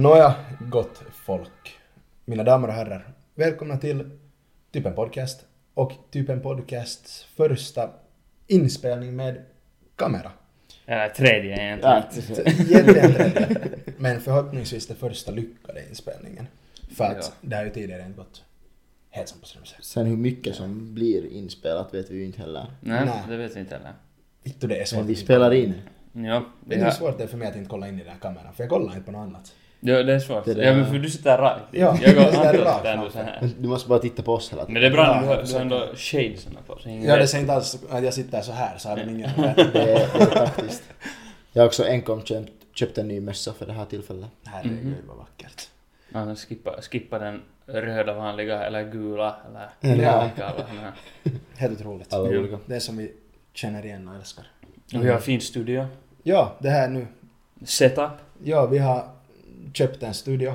Nåja, gott folk. Mina damer och herrar, välkomna till Typen Podcast och Typen Podcasts första inspelning med kamera. Eller tredje egentligen. Ja, Egentligen tredje, men förhoppningsvis den första lyckade inspelningen. För att Ja. det har ju tidigare inte gått helt som på strömsen. Sen hur mycket som blir inspelat vet vi ju inte heller. Nej, Nej. det vet vi inte heller. Vittu det är svårt. Men vi spelar in. Ja, Det vi är svårt det är för mig att inte kolla in i den här kameran, för jag kollar inte på något annat. Ja, det är svårt. Det där- Ja, men för du sitter rakt. Ja, jag går jag sitter ändå så här. Men Du måste bara titta på oss hela tiden. Men det är bra när du Ja, har så ändå shadesarna på så ingen Ja, det säger inte alls att jag sitter så här så hade ingen vet. Det är. Jag har också enkom köpt, köpt en ny mössa för det här tillfället. Herregud Mhm. vad vackert. Man skippa, skippa den röda vanliga eller gula eller Ja. såna här. Helt otroligt. Alla Ja. olika. Det är som vi känner igen och älskar. Och vi har fin studio. Ja, det här nu. Setup. Ja, vi har köpt en studio.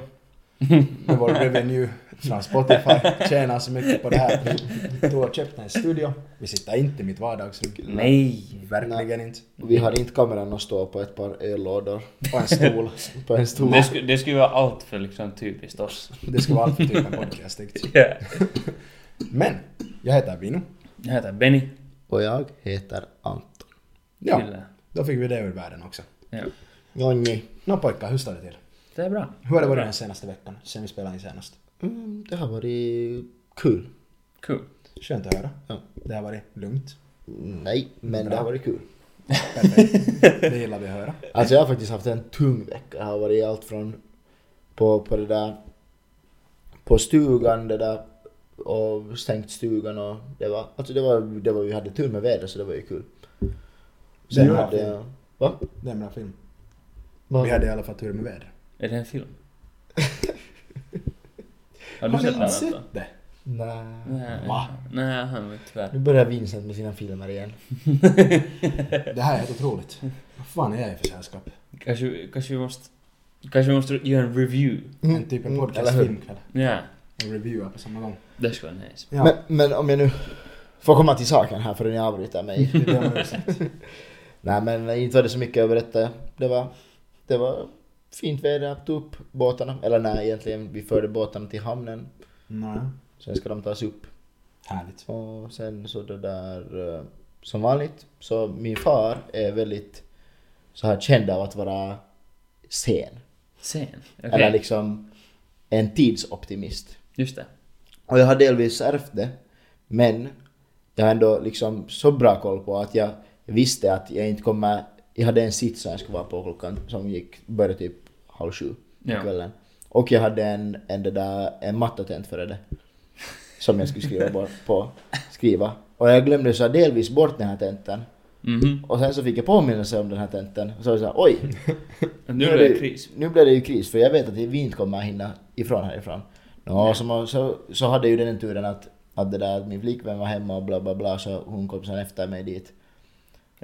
Med vår revenue från Spotify. Tjänar så mycket på det här. Du har köpt en studio. Vi sitter inte i mitt vardagsrum. Nej. Verkligen inte. Och Vi har inte kameran att stå på ett par öllådor. Och en stol. På en stol. Det skulle, det skulle vara allt för liksom typiskt oss. Det ska vara allt för typ en podcast. jag. Men, jag heter Vino. Jag heter Benny. Och jag heter Anton. Ja, då fick vi det ur världen också. Ja. Jonny. Nå pojkar, hur står det till? Det är bra. Hur har det varit den senaste veckan? Sen vi spelade in senast? Mm, det har varit kul. Kul. Skönt att höra. Ja. Det har varit lugnt. Nej, men det Bra. har varit kul. Perfekt. Det gillar vi att höra. Alltså jag har faktiskt haft en tung vecka. Jag har varit allt från på, på det där på stugan det där och stängt stugan och det var alltså det var, det var vi hade tur med vädret så det var ju kul. Sen Ja. hade jag, va? Det är en bra film. Va? Vi hade i alla fall tur med väder. Är det en film? Har Har du ni sett den? inte alltså? sett det? Nej. Nej. Va? Nej, han vet tyvärr. Nu börjar Vincent med sina filmer igen. Det här är helt otroligt. Vad fan är jag för sällskap? Kanske, kanske vi måste... Kanske vi måste göra en review. En typ en Mm, podcast eller hur? filmkväll. Ja, Och reviewa på samma gång. det skulle vara nice. Ja, Men, men om jag nu får komma till saken här för ni avbryter mig. det. Nej men inte var det så mycket att berätta. Det var, det var fint väder, jag tog upp båtarna. Eller nej egentligen, vi förde båtarna till hamnen. Nej. Sen ska de tas upp. Härligt. Och sen så det där, eh, som vanligt, så min far är väldigt så här känd av att vara sen. Sen? Okej. Eller liksom en tidsoptimist. Just det. Och jag har delvis ärvt det, men jag har ändå liksom så bra koll på att jag visste att jag inte kommer... Jag hade en sits som jag skulle vara på klockan som gick, började typ halv sju på Ja. kvällen. Och jag hade en, en, det där, en mattatent före det. Som jag skulle skriva på. Skriva. Och jag glömde så delvis bort den här tenten. Mhm. Och sen så fick jag påminnelse om den här tenten. Och så var det så här, oj! Nu är det kris. Nu blev det ju kris för jag vet att vi inte kommer hinna ifrån härifrån. Nå, så, så, så hade ju den turen att, att det där, att min flickvän var hemma och bla bla bla så hon kom sen efter mig dit.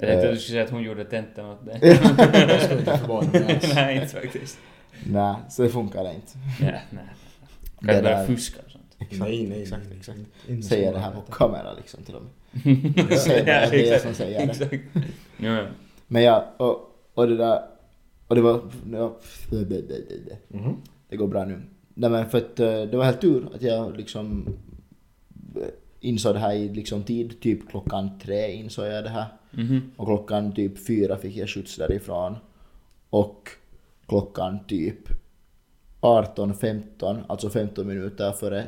Jag tänkte att du skulle säga att hon gjorde tentan åt dig. Jag skulle inte förvåna mig alls. nej, inte faktiskt. Nej, så det funkar inte. Nej, nej. Det Kan du börja där- fuska och sånt? Nej, nej, Exakt, nej. exakt. Inte Säger så det här på kamera liksom till och med. Säger det, det är jag som säger det. Exakt. Ja. Men ja, och, och det där, och det var, ja, Mhm. det går bra nu. Nej men för att eh, det var helt tur att jag liksom eh, insåg det här i liksom tid, typ klockan tre insåg jag det här. Mhm. Och klockan typ fyra fick jag skjuts därifrån. Och klockan typ 18.15, alltså 15 minuter före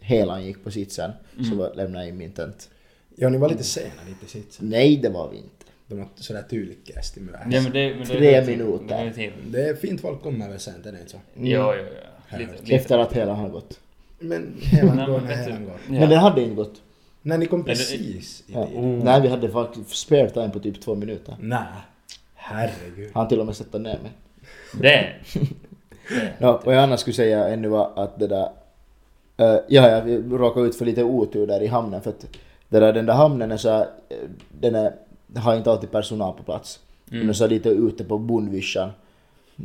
helan gick på sitsen, så var- lämnade jag in min tent. Ja, ni var lite sena lite i sitsen. Nej, det var vi inte. De var sådär tydligast i Ja, men det, men det Tre det minuter. Det är tid. Det är fint folk kommer väl sent, är det inte så? Jo, jo, jo. Lite, lite. Efter att helan har gått. Men helan går men när helan går. Ja. Men den hade inte gått. När ni kom det- precis i Ja. Oh. Nej, vi hade faktiskt spare time på typ två minuter. Nej. Herregud. Han till och med sätta ner mig. Det. No, vad jag annars skulle säga ännu var att det där... Uh, ja, jag råkade ut för lite otur där i hamnen för att det där, den där hamnen är så här, eh, den är, har inte alltid personal på plats. Mm. Den är så lite ute på bondvischan.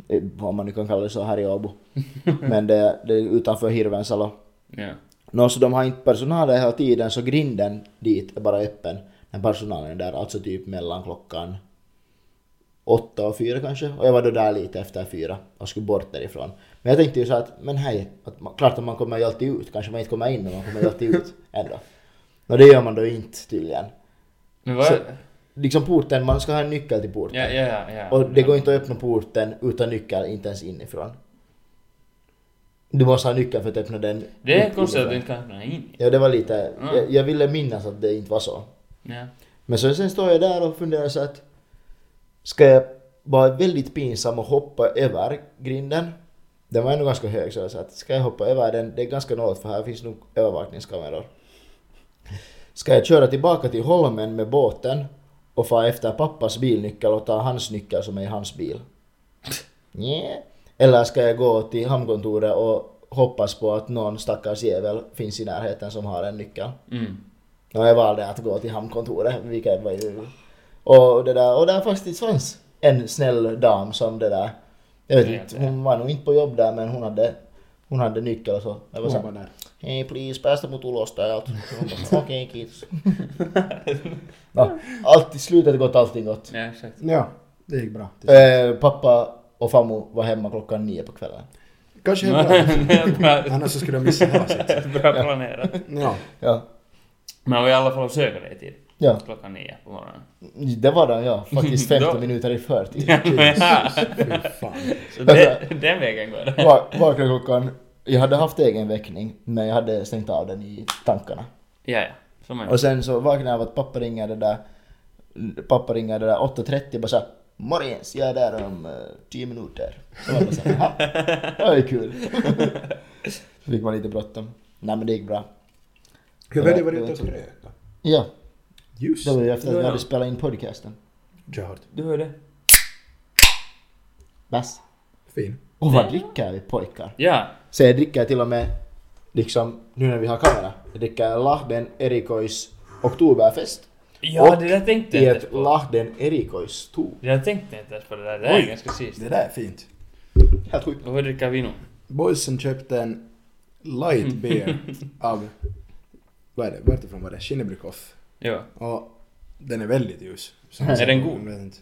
eh, Om man nu kan kalla det så här i Åbo. Men det, det är utanför Hirvensalo. Ja. Nå, så de har inte personal där hela tiden så grinden dit är bara öppen när personalen är där, alltså typ mellan klockan åtta och fyra kanske. Och jag var då där lite efter fyra och skulle bort därifrån. Men jag tänkte ju så att, men hej, att man, klart att man kommer ju alltid ut. Kanske man inte kommer in men man kommer ju alltid ut ändå. Och det gör man då inte tydligen. Men vad... Så- Liksom porten, man ska ha en nyckel till porten. Ja, ja, ja. ja. Och det går inte att öppna porten utan nyckel, inte ens inifrån. Du måste ha nyckel för att öppna den. Det är konstigt att du inte kan öppna in. Ja, det var lite... Mm. Jag, jag ville minnas att det inte var så. Ja. Men så sen står jag där och funderar så att ska jag vara väldigt pinsam och hoppa över grinden? Den var ändå ganska hög så jag sa att ska jag hoppa över den? Det är ganska något för här finns nog övervakningskameror. Ska jag köra tillbaka till Holmen med båten och få efter pappas bilnyckel och ta hans nyckel som är i hans bil? Nja. Eller ska jag gå till hamnkontoret och hoppas på att någon stackars jävel finns i närheten som har en nyckel? Mm. Och jag valde att gå till hamnkontoret, vilket var ju... Och det där, och där faktiskt fanns en snäll dam som det där... Jag vet inte, hon var nog inte på jobb där men hon hade, hon hade nyckel och så. Jag var Hon så var där. hej please päästä mut ulos täältä. Okej, kiitos. no, allt, i slutet gott, allting gott. Ja, exakt. Ja, det gick bra. Eh, pappa och farmor var hemma klockan nio på kvällen. Kanske helt bra. Annars så skulle de missa hela sitt. bra planerat. Ja. Ja. Men vi i alla fall söka dig tid. Ja, Klockan nio på morgonen. det var den ja. Faktiskt 15 Då- minuter i förtid. Ja, men ja. Fy fan. Så det, den vägen går det. Va- Vaknade klockan... Jag hade haft egen väckning, men jag hade stängt av den i tankarna. Ja, ja. Som. Och sen så vaknade jag av att pappa ringer det där... Pappa ringer det där 8.30 och bara såhär Morgens, jag är där om uh, 10 minuter. Så var det såhär, "Jaha, det var ju kul. så fick man lite bråttom. Nej men det gick bra. Hur var varit det ute var och kröka? Ja, Just det var ju efter att vi hade spelat in podcasten. Klart. Du hör det? Bäst. Fin. Och vad dricker vi pojkar? Ja. Så jag dricker till och med, liksom nu när vi har kamera, jag dricker Lahden Erikois Oktoberfest. Ja, Och det där tänkte I jag ett inte på. Lahden Erikois Tor. Det där tänkte jag inte ens på det där. Det där är ganska sist. Det där är fint. Helt sjukt. Och vad dricker vi nu? Boysen köpte en light beer av, vad är det, vartifrån var det? Kinnebrikoff. Ja. Och den är väldigt ljus. Är den god? jag vet inte.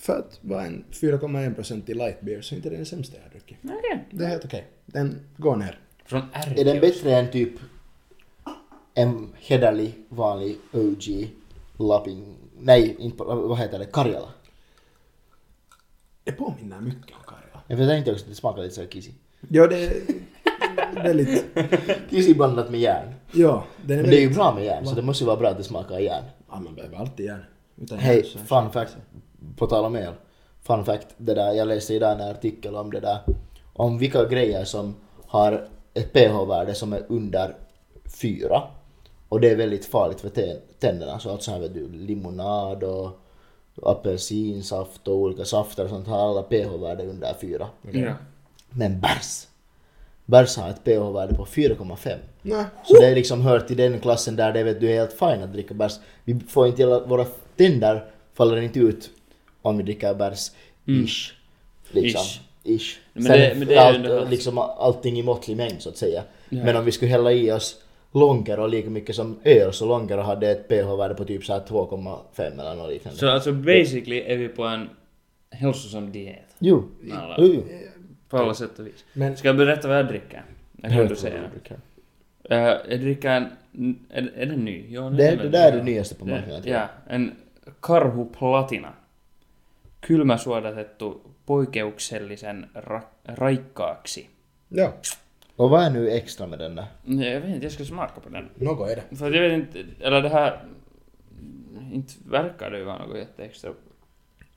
För att vara en 4,1% i light beer så är inte den sämsta jag har druckit. Okej. Det är helt okej. Den går ner. Från Är den bättre än typ en hederlig vanlig OG Lapping... Nej, inte, vad heter det? Karjala. Det påminner mycket om Karjala. Jag tänkte också att det smakar lite så kisi. Ja, det är väldigt... Kisi blandat med järn. Ja, den är Men det är ju bra med järn så det måste ju vara bra att det smakar järn. Ja, man behöver alltid järn. Utan Hej, fun fact. På tal om öl. Fun fact, det där, jag läste idag en artikel om det där. Om vilka grejer som har ett pH-värde som är under 4. Och det är väldigt farligt för tän- tänderna. Så alltså här vet du, limonad och apelsinsaft och olika safter och sånt har alla pH-värde under 4. Ja. Men bärs! Bärs har ett pH-värde på 4,5. Nej. Så det är liksom hör till den klassen där det vet du är helt fine att dricka bärs. Vi får inte hela, våra tänder faller inte ut om vi dricker bärs. Ish. Liksom. Ish. Ish. Men Sen det- men det är allt, ändå- liksom allting i måttlig mängd så att säga. Ja. Men om vi skulle hälla i oss Lonkero lika mycket som öl så Lonkero hade ett pH-värde på typ så här 2,5 eller något liknande. Så alltså basically är vi på en hälsosam diet. Jo. Alla. Jo, jo. På alla sätt och vis. Men Ska jag berätta vad jag dricker? Jag kan du säga. Okej. Uh, jag dricker en... Är, är den ny? Jo, Det, är det där är det nyaste på marknaden. jag. Ja, en Karhu Platina. Kylmäsuodatettu poikkeuksellisen ra- raikkaaksi. ja, Och vad är nu extra med den där? Jag vet inte, jag ska smaka på den. något är det. För jag vet inte, eller det här... Inte verkar det ju vara något jätteextra.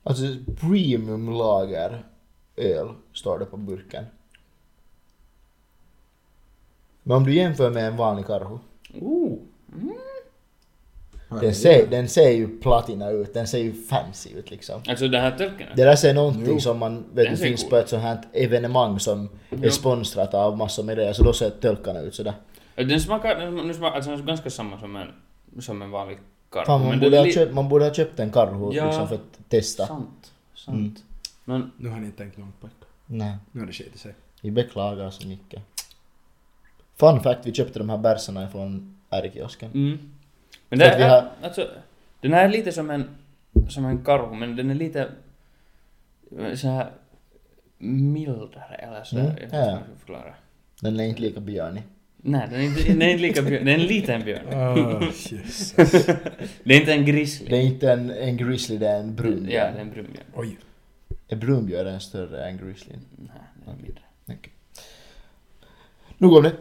Alltså premium lager öl står det på burken. Men om du jämför med en vanlig karhu. Ooh. Den ser, den ser ju platina ut, den ser ju fancy ut liksom. Alltså den här tölken? Det där ser någonting Jo. som man vet Den det ser finns cool. på ett sånt här evenemang som är Jo. sponsrat av massor med det, så då ser tölkarna ut sådär. Den smakar, den, smakar alltså den är ganska samma som en, som en vanlig karhu. Fan, man, borde är li- köpt, man borde ha köpt en karhu Ja. liksom för att testa. Sant. Sant. Mm. Men Nu har ni inte tänkt långt pojkar. Nej, Nu har det skitit sig. vi beklagar så mycket. Fun fact, vi köpte de här bärsarna från ärkiosken. Mm. Men det är, har- alltså, den här är lite som en som en karhu, men den är lite så här mildare eller så. Mm, jag ja. förklara. Den är inte lika björnig. Nej, den är inte, den är inte lika björn. Den är en liten björn. Oh, Jesus. Det är inte en grizzly. Det är inte en, en grizzly, det är en brunbjörn. Ja, det är en brunbjörn. Oj. Är brunbjörnen större än grizzlyn? Nej, den är mindre. Nog om det.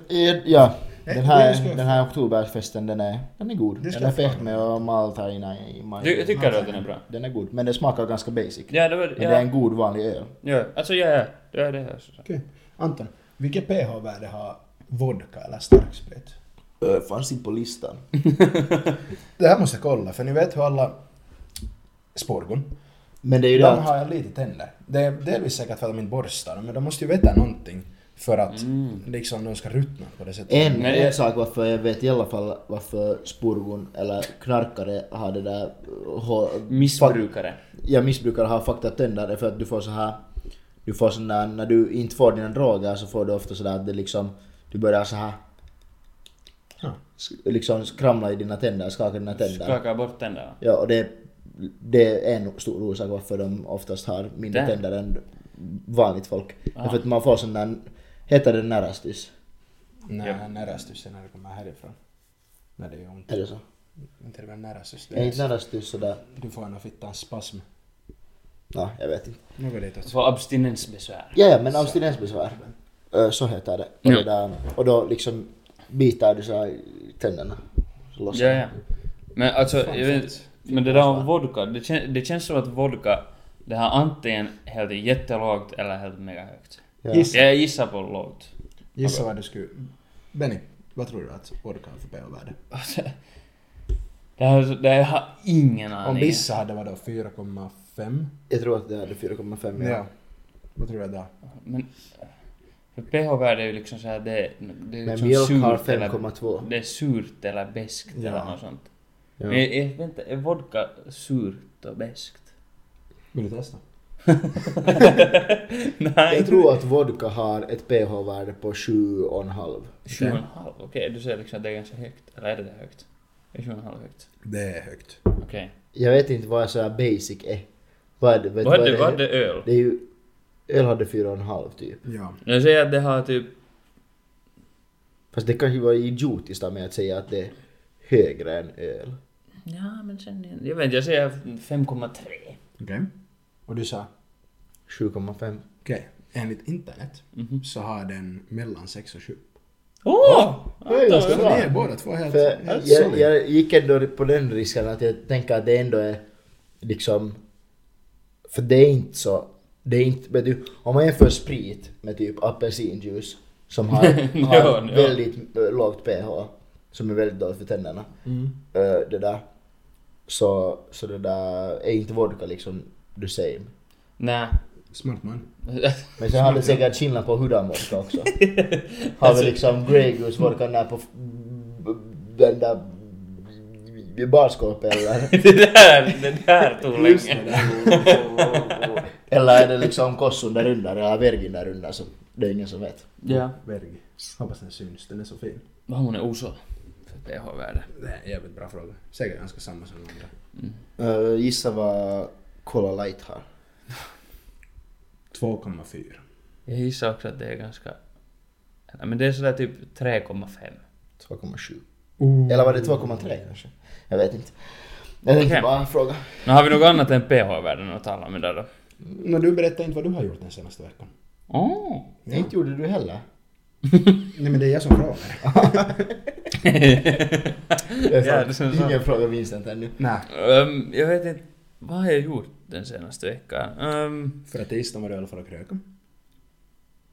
Ja, den det här, jag- den här oktoberfesten den är, den är god. Den är jag fett med och maltaina i maj. Du, tycker du att den är bra? Den är god, men den smakar ganska basic. Ja, det var... Men det är Ja, en god vanlig öl. ja. alltså ja, ja. Det är det. Alltså. Okej. Anton, vilket pH-värde har vodka eller starksprit? Ö, fanns inte på listan. Det här måste jag kolla, för ni vet hur alla sporgon, Men det är ju de det att har lite tänder. Det är delvis säkert för att de inte borstar men de måste ju veta någonting för att Mm. liksom de ska ruttna på det sättet. en, jag- sak varför jag vet i alla fall varför spurgon eller knarkare har det där hå- Missbrukare. Ja, missbrukare har up tänder är för att du får så här du får sån där, när du inte får dina droger så får du ofta sådär att det liksom, du börjar så här Ja. liksom skramla i dina tänder, skaka dina tänder. Skaka bort tänderna. Ja, och det, det är en stor orsak varför de oftast har mindre Damn. tänder än vanligt folk. Ah. Därför att man får sån där, heter det närastis? Nej, Japp. närastus är när det kommer härifrån. När det är ont. Är det så? Inte det väl närastus? Är inte närastis sådär? Du får en fittans spasm. Ja, jag vet inte. Något ditåt. Får abstinensbesvär. Ja, ja, men abstinensbesvär. Så heter det. Och, Ja. det där, och då liksom biter du så här i tänderna. Så Ja, det. ja. Men alltså, Fan, jag vet, men det där om vodka, det, kän, det känns som att vodka, det har antingen helt jättelågt eller helt mega högt. Ja. Gissa. Jag gissar på lågt. Gissa vad du skulle... Benny, vad tror du att vodka har för pH-värde? Det, här, det har ingen Om aning. vissa hade vadå 4,5? Jag tror att det hade 4,5 Ja. ja. Vad tror du då? Men för pH-värde är ju liksom såhär, det, det är Men liksom mjölk har surt eller, 5,2. det är surt eller beskt Ja. eller något sånt. Ja. Men jag, vänta, är vodka surt och beskt? Vill du testa? Nej. Jag tror att vodka har ett pH-värde på 7,5. Sju och en halv, okej du säger liksom att det är ganska högt. Eller är det det högt? Är sju och en halv högt? Det är högt. Okej. Jag vet inte vad så här basic är. Vad? Vet Vad är vad det, vad är det öl? Det är ju... Öl hade 4,5 typ. Ja. Jag säger att det har typ... Fast det kan ju vara idiotiskt av mig att säga att det är högre än öl. Ja men sen... Jag vet inte, jag säger 5,3. Okej. Och du sa? 7,5. Okej. Enligt internet Mhm. så har den mellan 6 och 7. Åh! det är ganska Så bra. ni är båda två helt, För helt jag, jag gick ändå på den risken att jag tänker att det ändå är liksom... För det är inte så... Det är inte... Du, om man jämför sprit med typ apelsinjuice som har, har Ja, ja. väldigt äh, lågt pH som är väldigt dåligt för tänderna. Mm. äh, det där. Så, så det där är inte vodka liksom the same. Nej. Smart man. Men sen har det säkert skillnad på hurdan vodka också. Har vi liksom Grey Goose vodka där på den där barskåpet eller? det där, det där tog länge. eller är det liksom Kossun där under eller Vergin där under så det är ingen som vet. Ja. Verg. Hoppas den syns. Den är så fin. Vad hon är oså för pH-värde? Det är en jävligt bra fråga. Säkert ganska samma som andra. Uh, gissa vad Cola Light har. 2,4. Jag gissar också att det är ganska... Nej, men det är sådär typ 3,5. 2,7. Oh. Eller var det 2,3 kanske? Jag vet inte. Jag tänkte Okej. bara fråga. Nu har vi något annat än pH-värden att tala om idag då? Nå, du berättar inte vad du har gjort den senaste veckan. Åh! Nej, inte gjorde du heller. Nej men det är jag som frågar. Jag Ja, ja, det. Ingen fråga Vincent ännu. Nej. Ehm, jag vet inte, vad har jag gjort den senaste veckan? Um, För att tisdagen var du i alla fall och kröka.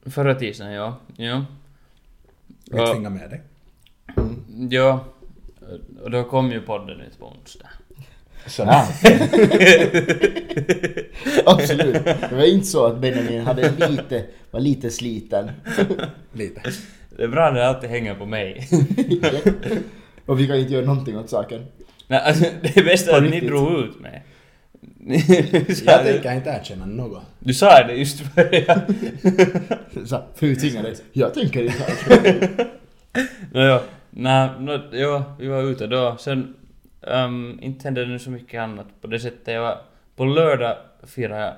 förra tisdagen, ja. Ja. Vi tvingade med dig. Ja. Och då kom ju podden ut på onsdag. Så Ja. Absolut. Det var inte så att Benjamin hade lite, var lite sliten. lite. Det är bra när det alltid hänger på mig. Och vi kan inte göra någonting åt saken. Nej, alltså, det bästa är att ni drog ut mig. Jag tänker inte erkänna något. Du sa det just i början. Så, för tvingade. Jag tänker inte här. Nåja, nej, nå, ja, vi var ute då. Sen um, inte hände det nu så mycket annat på det sättet. Jag var, på lördag firade jag,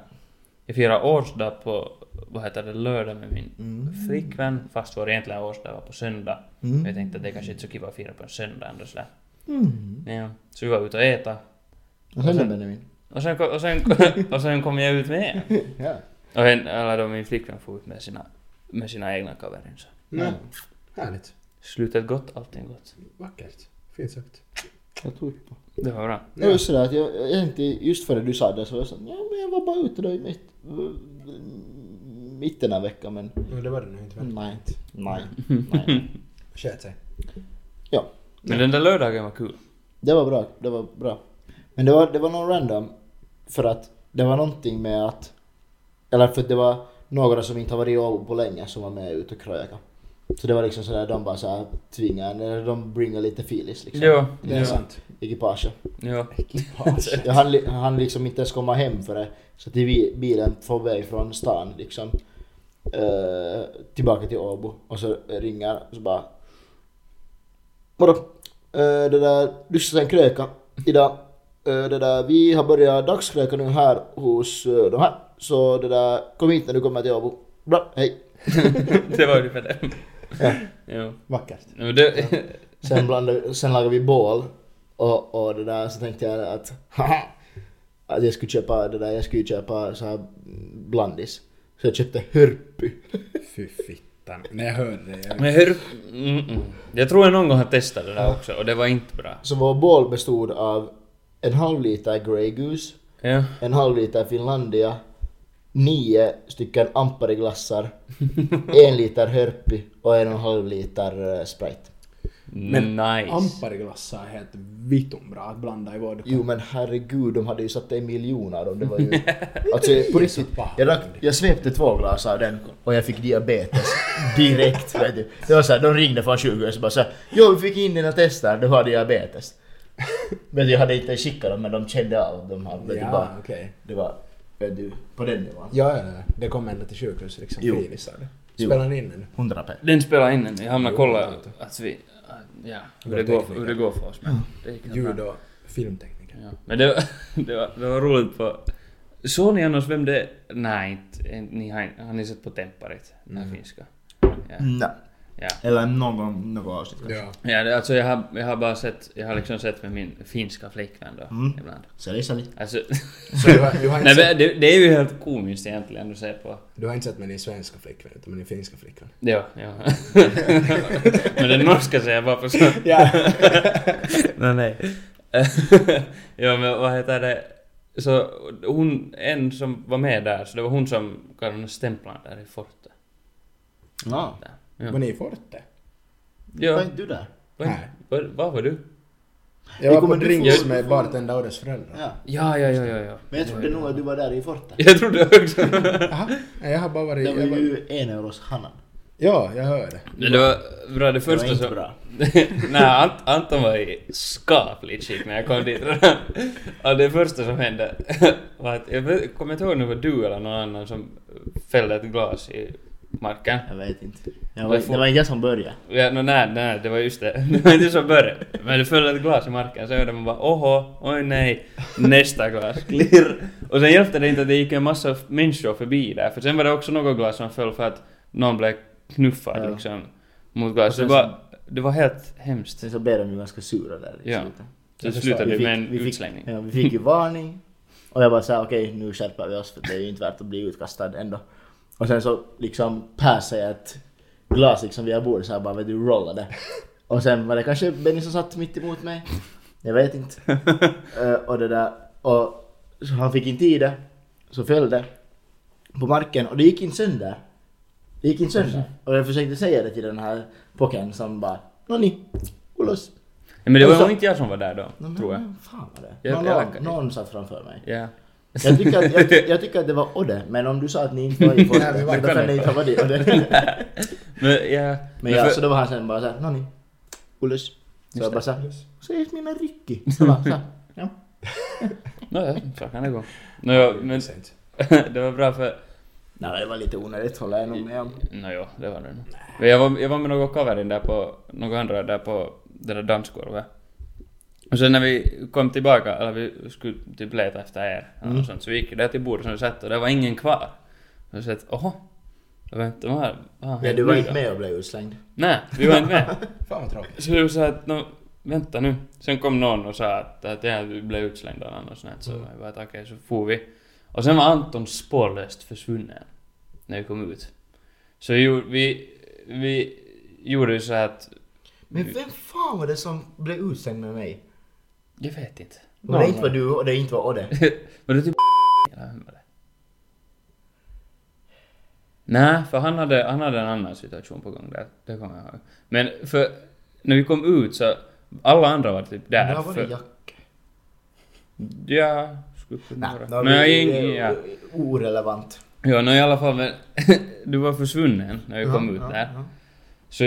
jag firade årsdag på, vad heter det, lördag med min Mm. flickvän, fast vår egentliga årsdag var på söndag. Mm. Jag tänkte att det kanske inte är så kiva att fira på en söndag ändå sådär. Mm. Ja. Så vi var ute och äta. Och sen då Benjamin? Och sen, kom- och sen, och sen kom jag ut med Ja. Och hen, eller då min flickvän får ut med sina, med sina egna kaverin så. Nej. Härligt. Slutet gott, allting gott. Vackert. Fint sagt. Jag tror på. Det var bra. Var just sådär att jag, jag tänkte just före du sa det så var jag såhär, ja men jag var bara ute då i mitt, mitten av veckan men Men det var det nog inte väl? nej, nej, nej. Sköt sig. Ja, Men den där lördagen var kul. det var bra, det var bra. Men det var, det var någon random för att det var någonting med att, eller för att det var några som inte har varit i Åbo på länge som var med ut och kröka. Så det var liksom sådär, de bara såhär tvingar, eller de bringar lite filis liksom. Jo, Det är jo, sant. Ekipaget. jo. Jag hann, han liksom inte ens komma hem för det. Så till bilen får väg från stan liksom. eh, tillbaka till Åbo. Och så ringer och så bara. Vadå? Uh, det där, du ska sen kröka idag. Eh, det där, vi har börjat dagskröka nu här hos uh, de här. Så det där, kom hit när du kommer till Åbo. Bra, hej. det var ungefär det. Ja. Jo. Vackert. Men det, Sen, blandade, sen lagade vi bål. Och, och det där så tänkte jag att haha, att jag skulle köpa det där, jag skulle köpa så här blandis. Så jag köpte hörpy. Fy fittan. När jag hörde det. Jag... men hör... Mm, mm. Jag tror jag någon gång har testat det där också och det var inte bra. Så vår bål bestod av en halv liter Grey Goose, Ja. en halv liter Finlandia, nio stycken Ampari-glassar, en liter hörpy och en och en halv liter eh, Sprite. Men nice. Ampariglassar är helt vittum bra att blanda i vodka. Jo men herregud, de hade ju satt det i miljoner och det var ju... Alltså på riktigt, jag, drack, jag svepte två glas av den och jag fick diabetes direkt vet du. Det var såhär, de ringde från sjukhuset och bara såhär Jo vi fick in dina tester, du har diabetes. Men jag hade inte skickat dem men de kände av att de hade, Ja, bara, okej. det var, du, på den nivån. Ja, ja, ja. Det kom ända till sjukhus liksom. Jo. Det. Spelar ni in den? 100 p. Den spelar in den. Jag hamnade Jo, kolla jag vet inte. att vi... Ja, hur det, går, hur det går för oss. Men det. Ljud och filmtekniker. Ja. Men det var, det, var, det var roligt på... Såg ni annars vem det... Nej, inte, ni har, har ni sett på Temparit? Den här Mm. finska? Ja. Nej. Ja. Eller någon något avsnitt kanske. Ja. Ja, alltså jag har, jag har bara sett, jag har liksom sett med min finska flickvän då, Mm. ibland. Sälj, sälj. Alltså, Så du har, du, har inte nej sett, men det, det är ju helt komiskt egentligen att se på. du har inte sett med din svenska flickvän utan med din finska flickvän? Ja, ja. men den norska säger jag bara på så. Ja. nej, nej. ja, men vad heter det? Så hon, en som var med där, så det var hon som gav den stämplarna där i fortet. Ja. Där. Ja. Var ni i Forte? Var Ja, inte du där? Nej. vad, vad var du? Jag var kommer på du drinks med få- bartender och dess föräldrar. Ja. Ja, ja, ja, ja. ja. Men jag trodde nog att du var där i Forte. Jag trodde också. Jaha. Nej, jag har bara varit... Det var Jag var, ju en euros Hannan. ja, jag hör det. Det var bra det Det första var inte som... bra. Nej, Ant- Anton var i skapligt skick när jag kom dit redan. Och det första som hände var att, jag kommer inte ihåg om det var du eller någon annan som fällde ett glas i marken. Jag vet inte. Jag var, det var inte jag som började. Ja, no, nej, nej, det var just det. Det var inte så började. Men det föll ett glas i marken, så hörde man bara oho, oj nej, nästa glas, klirr. Och sen hjälpte det inte att det gick en massa människor förbi där, för sen var det också något glas som föll för att någon blev knuffad Ja. liksom mot glas. Och Det sen var, det var helt hemskt. Sen så blev de ju ganska sura där i Ja. slutet. Så Jag det förstår. slutade Vi med en vi fick- utslängning. Ja, vi fick ju varning. Och jag bara sa okej nu skärper vi oss för det är ju inte värt att bli utkastad ändå. Och sen så liksom passade jag ett glas liksom via bordet så jag bara vet du rollade. Och sen var det kanske Benny som satt mitt emot mig. Jag vet inte. Eh, och det där. Och så han fick inte i det. Så föll det på marken och det gick inte sönder. Det gick inte sönder. Och jag försökte säga det till den här pocken som bara Nonni, ulos. Ja, men det var så- nog inte jag som var där då, men tror jag. Fan var det? Jag- någon, jag någon, satt framför mig. Ja. Jag tycker, att, jag, jag tycker att det var Odde, men om du sa att ni inte var i Nej, Forte, vi var det. ni inte ha varit Odde. Men ja... Men ja, för- så då var han sen bara såhär, Nonni, Ulles. Så jag bara såhär, säg mina Ricky. Så bara såhär, ja. Nå, ja, så kan det gå. Nå, ja, men det var bra för... Nej, det var lite onödigt håller jag nog med om. Nå jo, det var det nog. Jag var, jag var med några kaverin där på, några andra där på det där dansgolvet. Och sen när vi kom tillbaka, eller vi skulle typ leta efter er, Mm. något sånt, så vi gick där till bordet som vi satt och det var ingen kvar. Och så att, oho, vänta, vad har vad hänt du var inte med och blev utslängd. Nej, vi var inte med. Fan vad tråkigt. Så vi sa att, no, vänta nu. Sen kom någon och sa att, att ja, vi blev utslängda eller något sånt, så Mm. jag bara okej, så for vi. Och sen var Anton spårlöst försvunnen. När vi kom ut. Så vi, gjorde- vi, vi gjorde ju så att... Men vem fan var det som blev utslängd med mig? Jag vet inte. Och det inte var du och det inte var Odde. Var det typ? Nej, för han hade, han hade en annan situation på gång där. Det kommer jag ihåg. Men för när vi kom ut så alla andra var typ där. Där var det för, Jacke. ja, skulle kunna vara. Men är jag ja. Orelevant. Ja, no, i alla fall men du var försvunnen när vi kom ut där. Så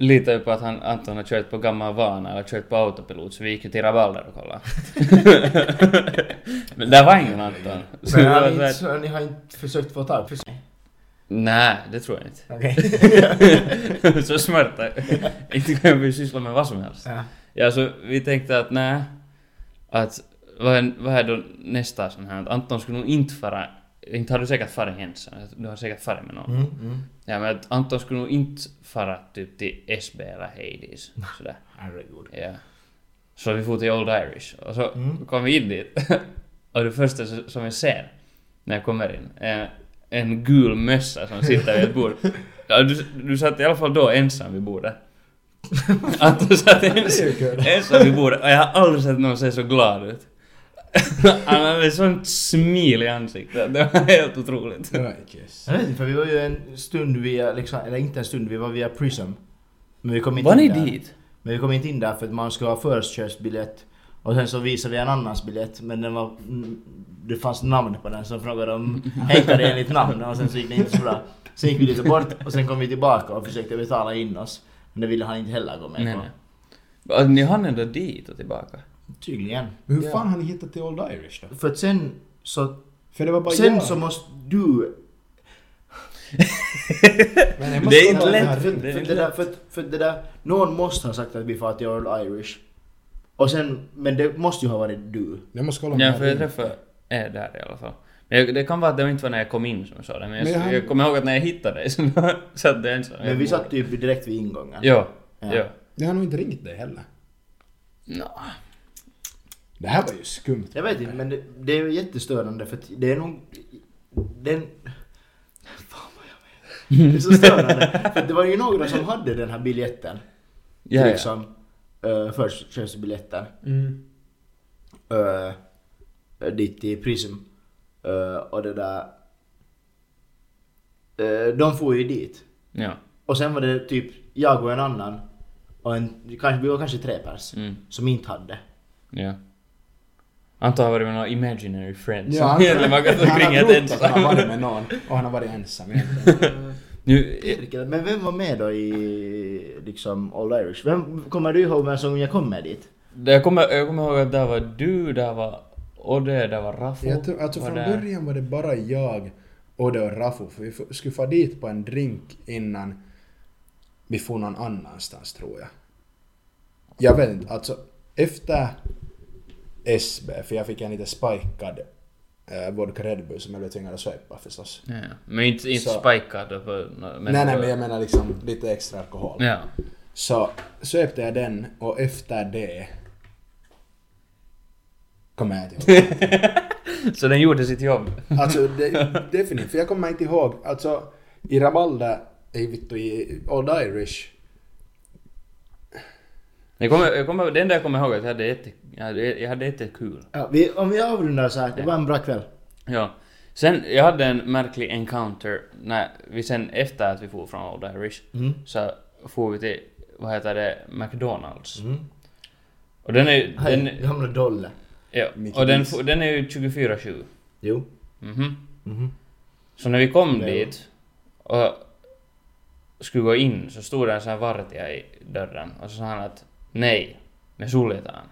vi litade ju på att han, Anton har kört på gammal vana eller kört på autopilot så vi gick ju till Rabalder och kollade. men där var ingen Anton. Så Men har ni, inte, så ni har inte försökt få tag på Nej, det tror jag inte. Okej. så smärta. Inte kan vi syssla med vad som helst. Ja. Ja, så vi tänkte att nej. Att vad är, vad är då nästa sån här? Anton skulle nog inte fara... Inte har du säkert farit ensam. Du har säkert farit med någon. Mm, mm. Ja, men Anton skulle nog inte fara typ till SB eller Hades. Sådär. Herregud. Ja. Så vi for till Old Irish. Och så Mm. kom vi in dit. och det första som jag ser när jag kommer in är en gul mössa som sitter vid ett bord. Ja, du, du satt i alla fall då ensam vid bordet. Anton satt kul. ensam vid bordet och jag har aldrig sett någon se så glad ut. Han hade sånt smil i ansiktet. Det var helt otroligt. Jag vet inte, för vi var ju en stund via, liksom, eller inte en stund, vi var via Prism. Men vi kom inte Var ni in där. dit? Men vi kom inte in där för att man skulle ha förköpsbiljett. Och sen så visade vi en annans biljett men den var... mm, Det fanns namn på den så frågade de det enligt namn? Och sen så gick det inte så bra. Sen gick vi lite bort och sen kom vi tillbaka och försökte betala in oss. Men det ville han inte heller gå med Nej, på. nej. Och Ni hann ändå dit och tillbaka? Tydligen. Men hur Ja. fan har ni hittat till Old Irish då? För att sen så... För det var bara Sen jag. så måste du... Men Det är inte lätt. För, Det är för, det där, för, för det där... Någon måste ha sagt att vi far till Old Irish. Och sen... Men det måste ju ha varit du. Jag måste kolla om Ja, för jag träffade er där i alla fall. Men jag, det kan vara att det inte var när jag kom in som jag sa det, men jag, Men jag- jag kommer ihåg att när jag hittade dig så satt du ensam. Men vi satt typ direkt vid ingången. Ja, Ja. ja. Jag har nog inte ringt dig heller. Nå. Det här var ju skumt. Jag vet inte, men det, det är jättestörande för att det är nog... Den... Fan vad jag vet. Det är så störande. för det var ju några som hade den här biljetten. Ja, ja. liksom. Uh, Förköpsbiljetten. Mm. Uh, dit till Prism. Uh, och det där... Uh, de får ju dit. ja. Och sen var det typ jag och en annan. Och en, kanske, vi var kanske tre pers. Mm, Som inte hade. ja. Anton har varit med några imaginary friends. Ja, han, Egentligen man kan gå han omkring helt att han har ensam. varit med någon och han har varit ensam. Nu, Vilket- Men vem var med då i liksom All Irish? Vem, kommer du ihåg vem som jag kom med dit? det- jag, kommer, jag kommer ihåg att där var du, där var Odde, där var Raffo. Jag tror, alltså var från där. början var det bara jag, Odde och Raffo för vi skulle få dit på en drink innan vi får någon annanstans tror jag. Jag vet inte, alltså efter SB, för jag fick en lite spikad eh, vodka Red Bull som jag blev tvingad att svepa förstås. Ja. Men inte, inte Så- spikad. Men nej nej men jag menar liksom lite extra alkohol. Ja. Så svepte jag den och efter det kommer jag inte ihåg. Så den gjorde sitt jobb. Alltså det, definitivt, för jag kommer inte ihåg, alltså i Rabalda, i, i Old Irish, Jag kommer, jag kommer, det enda jag kommer ihåg är att jag hade jätte, jag hade, jag hade jättekul. Ja, vi, om vi avrundar så här, det var en bra kväll. Ja. Sen, jag hade en märklig encounter när vi sen efter att vi for från Old Irish Mm. så for vi till, vad heter det, McDonalds. Mm. Och den är ju, den, gamla Dolle. ja, och den, den är ju 24-7. Jo. Mhm. Mhm. Så när vi kom Ja. dit och skulle gå in så stod det en sån här vartija i dörren och så sa han att nej, me suljetaan.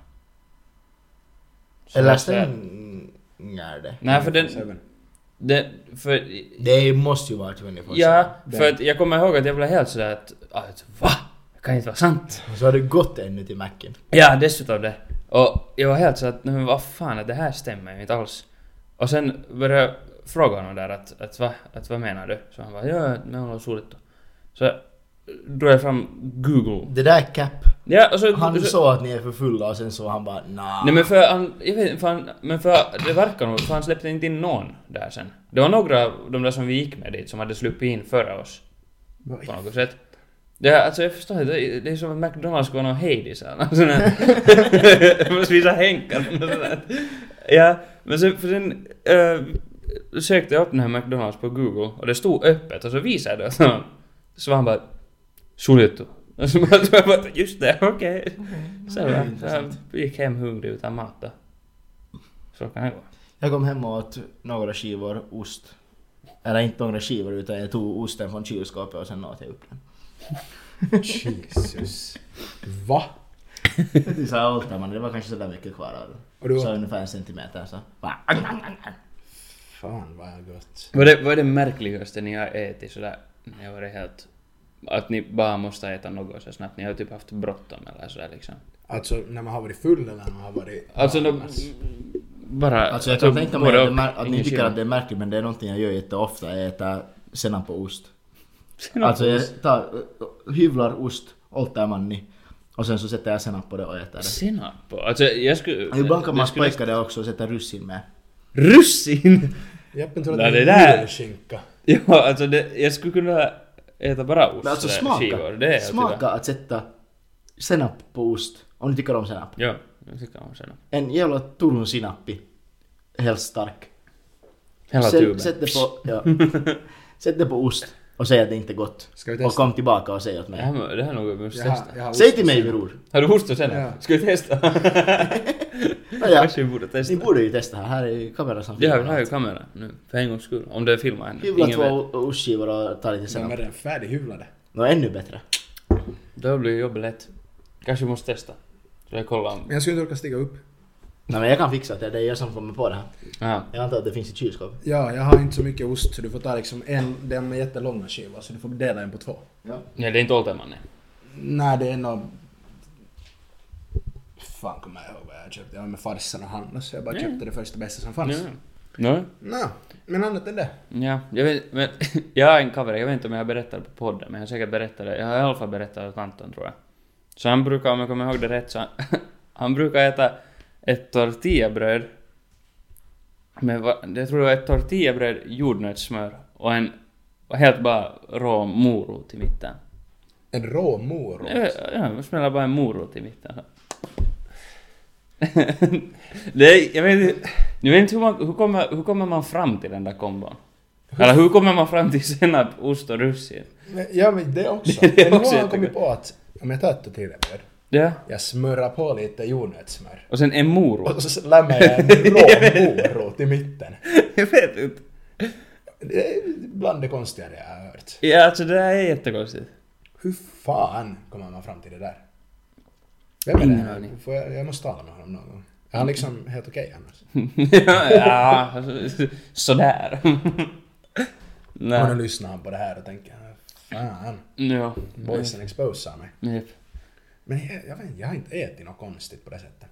Så Eller stänger det? Nej för den, den för, Det måste ju vara 24 ja, för att jag kommer ihåg att jag blev helt sådär att, att va? Det kan inte vara sant. Så har du gått ännu till macken. Ja, dessutom det. Och jag var helt så att, men vad fan, att det här stämmer ju inte alls. Och sen började jag fråga honom där att, att, va, att vad menar du? Så han bara, ja, men hon har soligt. Så drog jag fram Google. Det där är cap. Ja, och så... Han så, sa att ni är för fulla och sen så han bara nah. Nej men för han, jag vet inte, för han, men för det verkar nog, för han släppte inte in någon där sen. Det var några av de där som vi gick med dit som hade sluppit in före oss. På något sätt. Är, alltså jag förstår inte, det är- det är som att McDonalds skulle vara någon Hades eller måste visa där. Ja, men sen, för sen äh, sökte jag upp den här McDonalds på Google och det stod öppet och så visade jag det så var han bara Suljettu. Och så bara- jag just det, okej. Så, det är jag- jag gick hem hungrig utan mat då. Så kan det gå. Jag kom hem och åt några skivor ost. Eller inte några skivor utan jag tog osten från kylskåpet och sen åt jag upp den. Jesus. Va? Det sa jag åt man, det var kanske sådär mycket kvar av det. du- Så ungefär en centimeter så. Bara, Fan vad gott. Vad är, vad är det märkligaste ni har ätit sådär, ni har varit helt... Att ni bara måste äta något så snabbt, ni har typ haft bråttom eller sådär liksom. Alltså när man har varit full eller när man har varit... Alltså de, annars. bara... Alltså jag kan tänka mig att, det, att ni tycker skillnad. att det är märkligt men det är någonting jag gör jätteofta. Jag äter senap på ost. Senap Alltså jag tar, hyvlar ost, oltar manni och sen så sätter jag senap på det och äter det. Senap på? Alltså jag skulle... Och Ibland kan man skulle- spajka det också och sätta russin med. Russin! Jeppen tror att det är julskinka. Ja, alltså det, jag skulle kunna äta bara ost. Men alltså smaka. Skivor. Det är smaka att sätta senap på ost. Om ni tycker om senap. Ja, jag tycker om senap. En jävla Turun sinappi. Helt stark. Hela tuben. Sätt det på, ja. Sätt det på ost och säg att det inte är gott. Ska vi Och kom tillbaka och säg åt Det mig. här, det här är något vi måste Jag har- testa. jag har Säg till mig senap. bror. Har du ost och senap? Ja. Ska vi testa? Kanske vi borde testa. ni borde ju testa här. Här är ju kamera som Ja, vi filmar har ju kamera nu. För en gångs skull. Om det filmar henne. Hyvla två ostskivor och ta lite De är senap. redan färdighyvlade. Nå ännu bättre. Då blir jobbet lätt. Kanske vi måste testa. Så jag kollar om... Men jag skulle inte orka stiga upp. Nej men jag kan fixa det. Det är jag som kommer på det här. Ja. Jag antar att det finns i kylskåp. Ja, jag har inte så mycket ost så du får ta liksom en, den med jättelånga skivor så du får dela en på två. Ja. Ja, det är inte Oltermannen. Nej, det är nog... Fan kommer jag ihåg vad jag köpte. Jag var med farsan och Hanna så jag bara Ja. köpte det första bästa som Ja. fanns. No. Nå, men annat än det. Ja, jag vet, men jag har en cover, jag vet inte om jag det på podden, men jag har säkert berättat det. Jag har i alla fall berättat det åt Anton, tror jag. Så han brukar, om jag kommer ihåg det rätt, så han, han brukar äta ett tortillabröd med, va- jag tror det var ett tortillabröd, jordnötssmör och en och helt bara rå morot i mitten. En rå morot. Ja, ja, man smäller bara en morot i mitten. det är, jag vet inte, jag vet inte hur, man, hur, kommer, hur kommer man fram till den där kombon? Eller hur kommer man fram till senap, ost och russin? Ja, men det också. Det är men nu också har han kommit på att om jag tar ett tortillabröd, Ja. jag smörrar på lite jordnötssmör. Och sen en morot. Och så lämnar jag en rå morot i mitten. jag vet inte. Det är bland det konstigaste jag har hört. Ja, alltså det här är jättekonstigt. Hur fan kommer man fram till det där? Vem är Ingen det? aning. Får jag, jag måste tala med honom någon gång. Är han liksom helt okej annars? ja, alltså, sådär. Och nu Nej. lyssnar han på det här och tänker fan, Ja. boysen exposar mig. Japp. Men jag, jag vet inte, jag har inte ätit något konstigt på det sättet.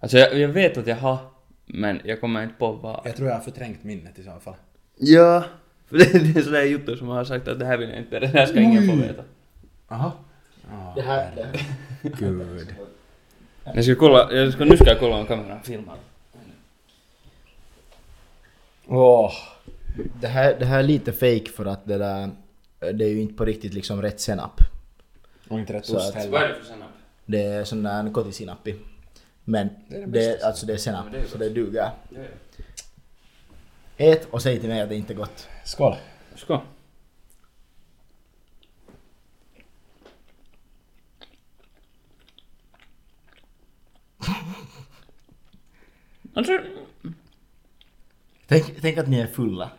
Alltså jag, jag vet att jag har, men jag kommer inte på vad. Jag tror jag har förträngt minnet i så fall. Ja. För det, det är sådär Jotto som har sagt att det här vill jag inte, det här ska ingen få veta. Aha. Oh, Det här, det här. Gud. Jag ska kolla, jag ska, nu ska jag kolla om kameran filmar. Åh. Det här, det här är lite fake för att det där... Det är ju inte på riktigt liksom rätt senap. Och inte rätt Så ost heller. Vad är det för senap? Det är sån där kotisinappi. Men Det är det det, alltså det är senap, Ja, det är så det duger. Ja, ja. Ät och säg till mig att det inte är gott. Skål. Skål. Alltså... Tänk, tänk att ni är fulla.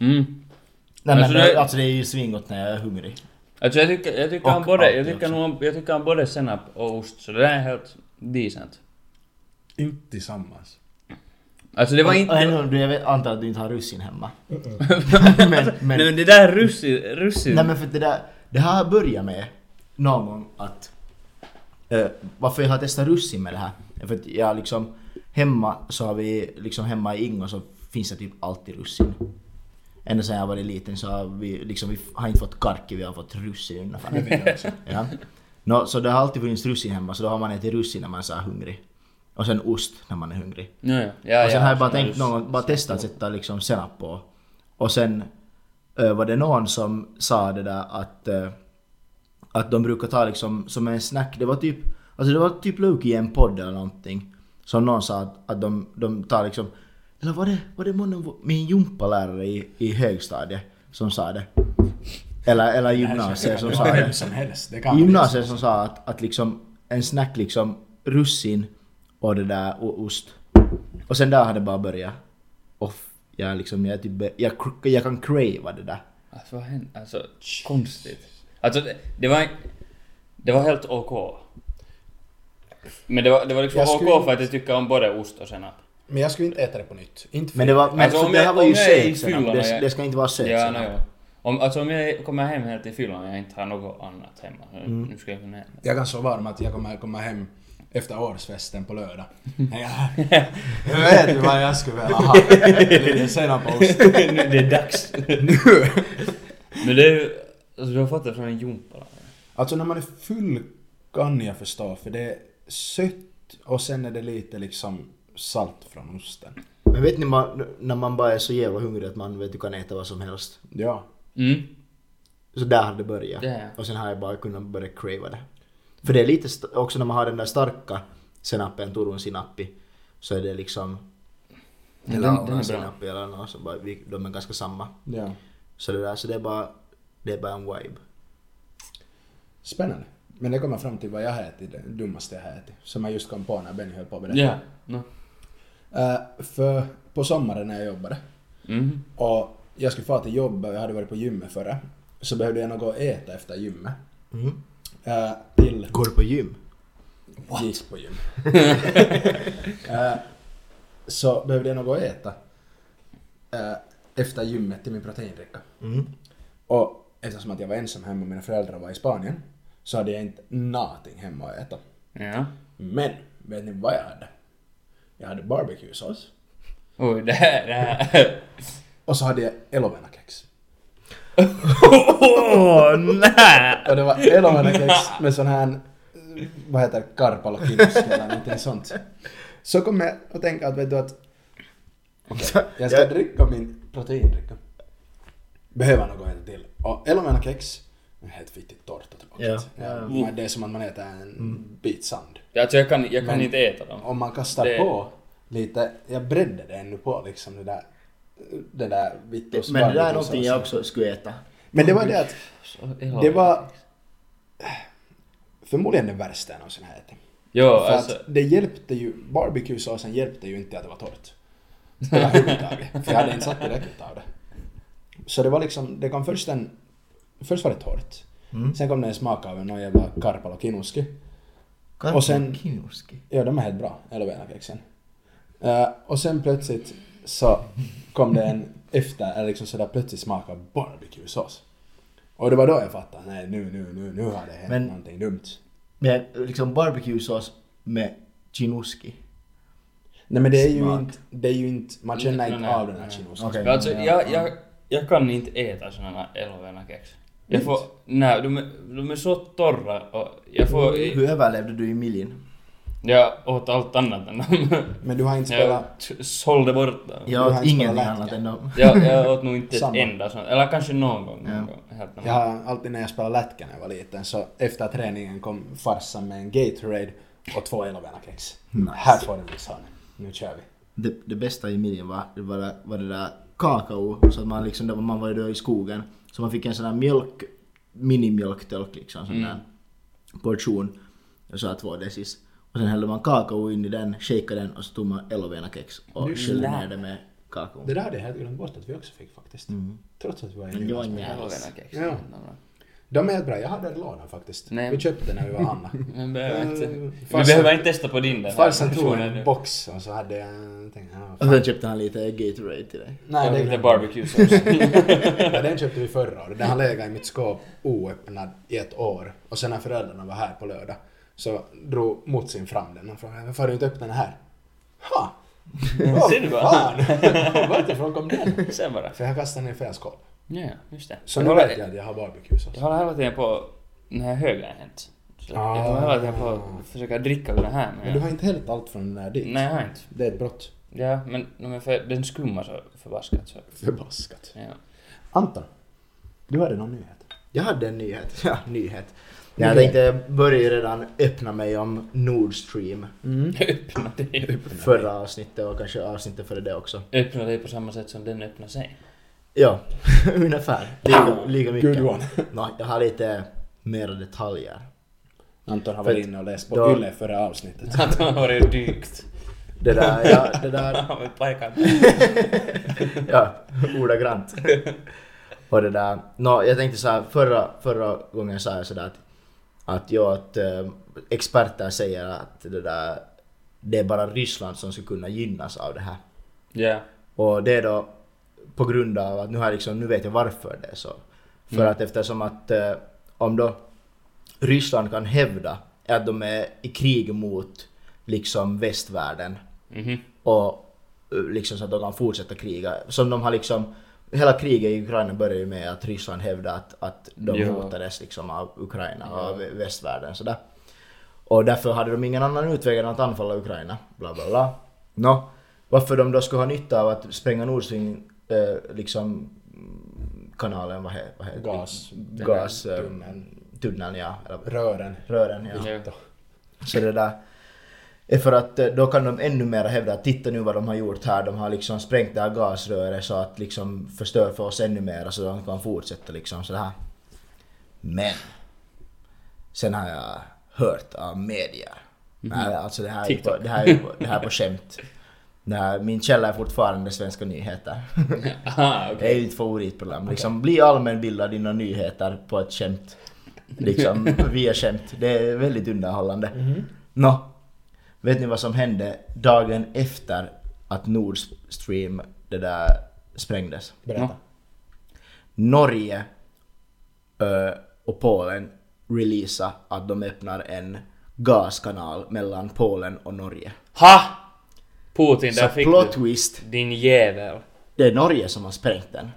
Mm. Nej Alltså men det- alltså det är ju svingott när jag är hungrig. Alltså jag tycker, jag tycker Och om både, jag tycker, nog, om- jag tycker om både senap och ost, så det där är helt decent. Inte tillsammans. Alltså det var inte... Och ännu, du, jag vet, antar att du inte har russin hemma. men, Nej men, men det där russin... russin. nej men för det där, det här har börjat med någon gång att... eh, varför jag har testat russin med det här För att jag liksom, hemma så har vi, liksom hemma i Ingo så finns det typ alltid russin. Ända sedan jag var liten så har vi liksom, vi har inte fått karki, vi har fått russin ungefär. Ja. No, så det har alltid funnits russin hemma, så då har man ätit russin när man är så hungrig. Och sen ost när man är hungrig. Ja, ja. ja och sen har jag bara tänkt någon bara testa att sätta liksom senap på. Och sen ö, var det någon som sa det där att, ö, att de brukar ta liksom som en snack, det var typ, alltså det var typ Loki i en podd eller någonting. Som någon sa att, att de, de tar liksom, eller var det, var det månne min gympalärare i, i högstadiet som sa det? Eller, eller gymnasiet som sa det. Som helst. Det kan gymnasiet som sa att, att liksom en snack liksom russin och det där och ost. Och sen där hade det bara börjat. Och jag liksom, jag typ, jag, jag kan crava det där. Alltså vad hände? Alltså konstigt. Alltså det, det var Det var helt OK. Men det var, det var liksom Jag OK skulle- för att jag tycker om både ost och senap. Men jag skulle inte äta det på nytt. Inte Men det var, men Alltså, det jag- här var ju och Det, det ska inte vara Ja, sötsenap. no, ja. Om, alltså om jag kommer hem helt i fyllan och jag inte har något annat hemma. Nu, Mm. nu ska jag kunna hem. Jag kan sova om att jag kommer komma hem efter årsfesten på lördag. Jag, jag vet ju vad jag skulle vilja ha. Lite senap och ost. nu, det är dags. Men det är ju... Alltså du har fått det från en jumpa. Alltså när man är full kan jag förstå för det är sött och sen är det lite liksom salt från osten. Men vet ni man, när man bara är så jävla hungrig att man vet du kan äta vad som helst. Ja. Mm. Så där hade det börjat. Ja. Och sen har jag bara kunnat börja crava det. För det är lite också när man har den där starka senapen, Turun sinappi, så är det liksom... Eller den- är sinappi eller något, så bara, vi, de är ganska samma. ja. Så det där, så det är bara, det är bara en vibe. Spännande. Men det kommer fram till vad jag har ätit, det dummaste jag har ätit. Som jag just kom på när Benny höll på att berätta. Ja. No. Eh, för på sommaren när jag jobbade Mm. och jag skulle få till jobbet och jag hade varit på gymmet förra. Så behövde jag något att äta efter gymmet. Mm. Eh, till... Går du på gym? Gick på gym. Eh, så behövde jag något att äta. eh, efter gymmet till min proteindricka. Mm. Och eftersom att jag var ensam hemma och mina föräldrar var i Spanien så hade jag inte någonting hemma att äta. Ja. Men, vet ni vad jag hade? Jag hade barbecuesås Oj, det här... Det här. och så hade jag elovenakex. Åh, nej! Och det var elovenakex med sån här, vad heter det, karpalokinos eller någonting sånt. Så kom jag att tänka att vet du att okej, jag ska dricka min proteindricka. Behöver något äta till. Och elovenakex helt fittigt torrt och tråkigt. Ja, ja. Ja, Det är som att man äter en bit sand. Alltså jag kan, jag kan Men- inte äta dem. Om man kastar Det- på lite, jag breddade det ännu på liksom det där, det där vittos Men det där är någonting jag också skulle äta. Men det var det att det var förmodligen det värsta jag någonsin har ätit. Jo, För alltså... att det hjälpte ju, barbecuesåsen hjälpte ju inte att det var torrt. Överhuvudtaget. För jag hade inte satt tillräckligt av det. Så det var liksom, det kom först en, först var det torrt. Mm. Sen kom det en smak av någon jävla karpalo kinuski. Och sen- Kinuski. Ja, de är helt bra, elovenakexen. Uh, och sen plötsligt så kom det en efter, eller liksom sådär plötslig smak av barbecuesås. Och det var då jag fattade, nej nu, nu, nu, nu har det hänt Men- någonting dumt. Men liksom barbecuesås med chinuski. Nej men det är ju Smak. inte, det är ju inte, man känner inte av den här. Okej. Men alltså, Ja, jag, ja. jag, jag kan inte äta såna elovenakex. Jag får... Nej, de är, de är så torra och jag får... Hur överlevde du i miljen? Jag åt allt annat än dem. Men du har inte Jag spelat, t- sålde bort dem. Jag åt ingenting annat än dem. Jag, jag åt nog inte ett enda sånt. Eller kanske någon gång. Ja. Någon gång helt jag har alltid när jag spelade lätka när jag var liten så efter träningen kom farsan med en Gatorade och två elovenakex. Nice. Här får du min son. Nu kör vi. Det, det bästa i miljen var, det var, det- var det där kakao, så att man liksom, man var ju då i skogen, så man fick en sån här mjölk, minimjölktölk liksom, sån Mm. där portion, så här två decis. Och sen hällde man kakao in i den, shakade den och så tog man elovenakex och sköljde ner det med kakao. Det där hade jag helt glömt bort att vi också fick faktiskt. Mm. Trots att vi var i Men det var inget- Elovenakex. Ja. De är helt bra. Jag hade en låda faktiskt. Nej. Vi köpte när vi var Anna. Men behöver inte... Vi farsan- behöver inte testa på din den Farsan tog en box och så hade jag... Tänkte, Och sen köpte han lite Gatorade till dig. Nej, Och det lite jag. Ja, den köpte vi förra året. Den har legat i mitt skåp oöppnad i ett år. Och sen när föräldrarna var här på lördag så drog Mutsin fram den och frågade varför har du inte öppnat den här? Ha! Ser du bara? Varifrån kom den? Sen bara. För jag kastade den i fel skål. Ja, just det. Så Jag nu vet jag att jag har barbecuesås. Jag håller hela tiden på när höger hänt. Så Ah. Jag håller hela tiden på att försöka dricka ur den här. Men du har inte hällt allt från den där dit? Nej, jag har inte. Det är ett brott. Ja, men, men för, den skummar så förbaskat så. Förbaskat. Ja. Anton, du hade någon nyhet? Jag hade en nyhet. Ja, nyhet. Jag tänkte börja redan öppna mig om Nord Stream. Öppna dig. Förra avsnittet och kanske avsnittet före det också. Öppna dig på samma sätt som den öppnar sig. Ja, ungefär. Lika, lika mycket. Good one. Nå, jag har lite mera detaljer. Anton har varit inne och läst på då- Yle före avsnittet. Att han har varit och dykt. Det där, ja, det där, ja, ordagrant. Och det där, nå, jag tänkte så här, förra, förra gången sa jag sådär att, att, jag, att eh, experter säger att det där, det är bara Ryssland som skulle kunna gynnas av det här. Ja. Och det är då på grund av att nu, har liksom, nu vet jag varför det är så. För Mm. att eftersom att eh, om då Ryssland kan hävda att de är i krig mot liksom västvärlden Mhm. och eh, liksom så att de kan fortsätta kriga. Som de har liksom, hela kriget i Ukraina började ju med att Ryssland hävdade att, att de Ja. hotades liksom av Ukraina och Ja. västvärlden sådär. Och därför hade de ingen annan utväg än att anfalla Ukraina. Bla bla bla. Nå, varför de då skulle ha nytta av att spränga Nord Stream, eh, liksom mm, kanalen, vad heter det? Gas. Gas, eh, tunneln, tunneln ja. Eller Rören. rören ja. Ja. Så det där är för att eh, då kan de ännu mer hävda att titta nu vad de har gjort här. De har liksom sprängt det här gasröret så att liksom förstör för oss ännu mer så de kan fortsätta liksom så här. Men sen har jag hört av medier. Nej, alltså det här, är på, TikTok. det, här är, på- det här är på skämt. Det här, min källa är fortfarande Svenska nyheter. Aha, Det okej. är mitt favoritprogram. Liksom, bli allmänbildad inom nyheter på ett skämt. Liksom via skämt. Det är väldigt underhållande. Nå, vet ni vad som hände dagen efter att Nord Stream det där sprängdes? Berätta. Norge och Polen releasa att de öppnar en gaskanal mellan Polen och Norge. Ha! Putin, Så där fick plot du. twist, Din jävel. det är Norge som har sprängt den.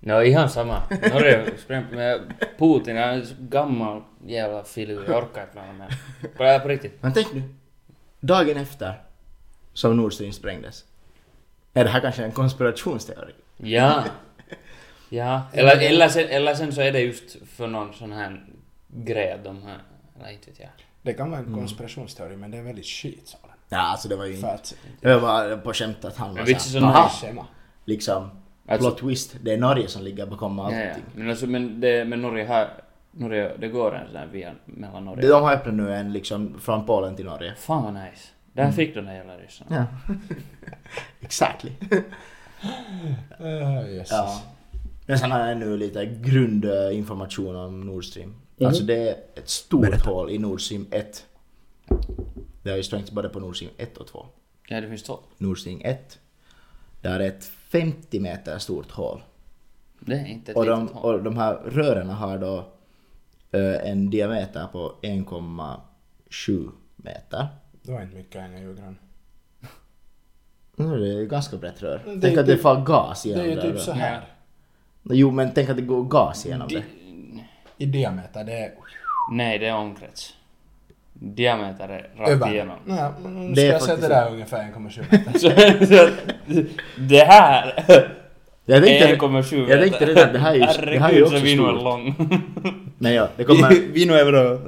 No, ihan sama. Norge sprängt med Putin, han är så gammal jävla filur. Jag orkar inte med honom. På, på riktigt. Men tänk nu, dagen efter som Nord Stream sprängdes. Är det här kanske en konspirationsteori? Ja. Ja. Eller, eller, sen, eller sen så är det just för någon sån här grej de här... Eller inte vet jag. Det kan vara en konspirationsteori men det är väldigt skit sa den. Ja, alltså det var ju inte... att... Det var på skämt att han var såhär, så. Schema. liksom, Alltså- plot twist, det är Norge som ligger bakom Ja, ja. allting. Men, alltså, men, det, men Norge har... Norge, det går en sån här via mellan Norge. De har öppnat nu en liksom från Polen till Norge. Fan vad nice. Där fick de den jävla ryssarna. Ja. exactly. Uh, ja. Men sen har jag ännu lite grundinformation om Nord Stream. Alltså det är ett stort hål i Nord Stream 1. Det har ju sprängts både på Nord Stream 1 och 2. Ja, det finns två. Nord Stream 1. Där är ett 50 meter stort hål. Det är inte ett Och litet de, hål. och de här rören har då eh, en diameter på 1,7 meter. Det var inte mycket en julgran. Mm, det är ett ganska brett rör. Det är tänk att det typ- far gas Det är genom ju det. typ så här. Jo men tänk att det går gas genom det. I diameter, det är... Nej, det är omkrets. Diameter är rakt Över. igenom. Nej, nu Det ska är jag sätta faktiskt- där ungefär 1,7 meter. Så, så, det här Jag tänkte, 1,7 meter. jag tänkte redan, det här är ju, det här är ju Herregud, också så vi nog är stort. lång. Men ja, det kommer... vi nog är vadå?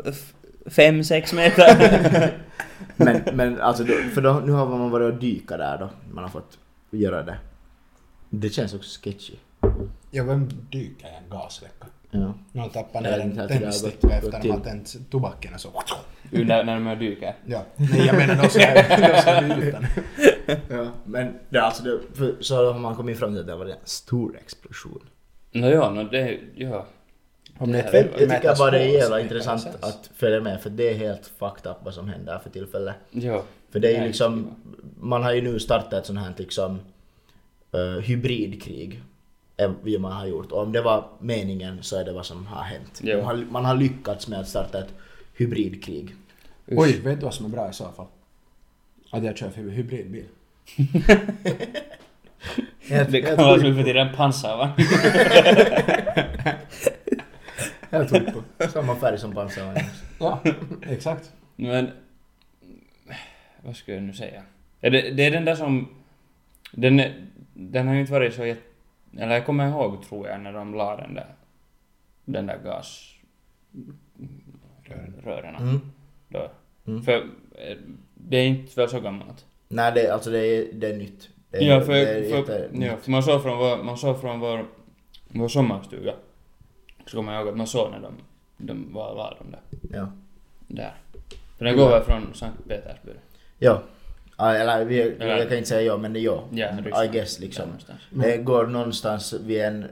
5-6 meter? men, men alltså, då, för då, nu har man varit och dyka där då. Man har fått göra det. Det känns också sketchy. Ja, vem dyker i en gasläcka? Ja. Någon tappar ner en att det tändsticka efter att de har tänt tobaken och så. När, när de dyker. Ja. Nej, jag menar de som är de som är utan. ja. Men det, alltså, det, för, så har man kommit fram till att det var en stor explosion. Nå ja, no, det... Ja. Om det är Jag tycker bara det är jävla intressant att följa med för det är helt fucked up vad som händer för tillfället. Ja. För det är ju liksom, man har ju nu startat ett sånt här liksom uh, hybridkrig. är vad man har gjort. Och om det var meningen så är det vad som har hänt. Man har, man har lyckats med att starta ett hybridkrig. Oj, vet du vad som är bra i så fall? Att jag kör hy- hybridbil. Helt, Det helt kallas sjukt nu för tiden pansarvagn. Helt sjukt på. Samma färg som pansarvagnen. Ja, exakt. Men... Vad ska jag nu säga? Det, det är den där som... Den, den har ju inte varit så jätte... Eller jag kommer ihåg, tror jag, när de la den där... Den där gas... Rören. Mm. Då. Mm. För eh, det är inte väl så gammalt. Nej, det, alltså det är, det är nytt. Det är, ja, för, för, ja, för man såg från vår, man såg från vår, vår sommarstuga. Så kommer jag ihåg att man såg när de, de var, var de där. Ja. Där. För den går väl från Sankt Petersburg? Ja. Ja, Eller vi, Eller- jag kan inte säga ja, men det är ja. Ja, I Ryssland. guess liksom. någonstans. Det går någonstans vid en, eh,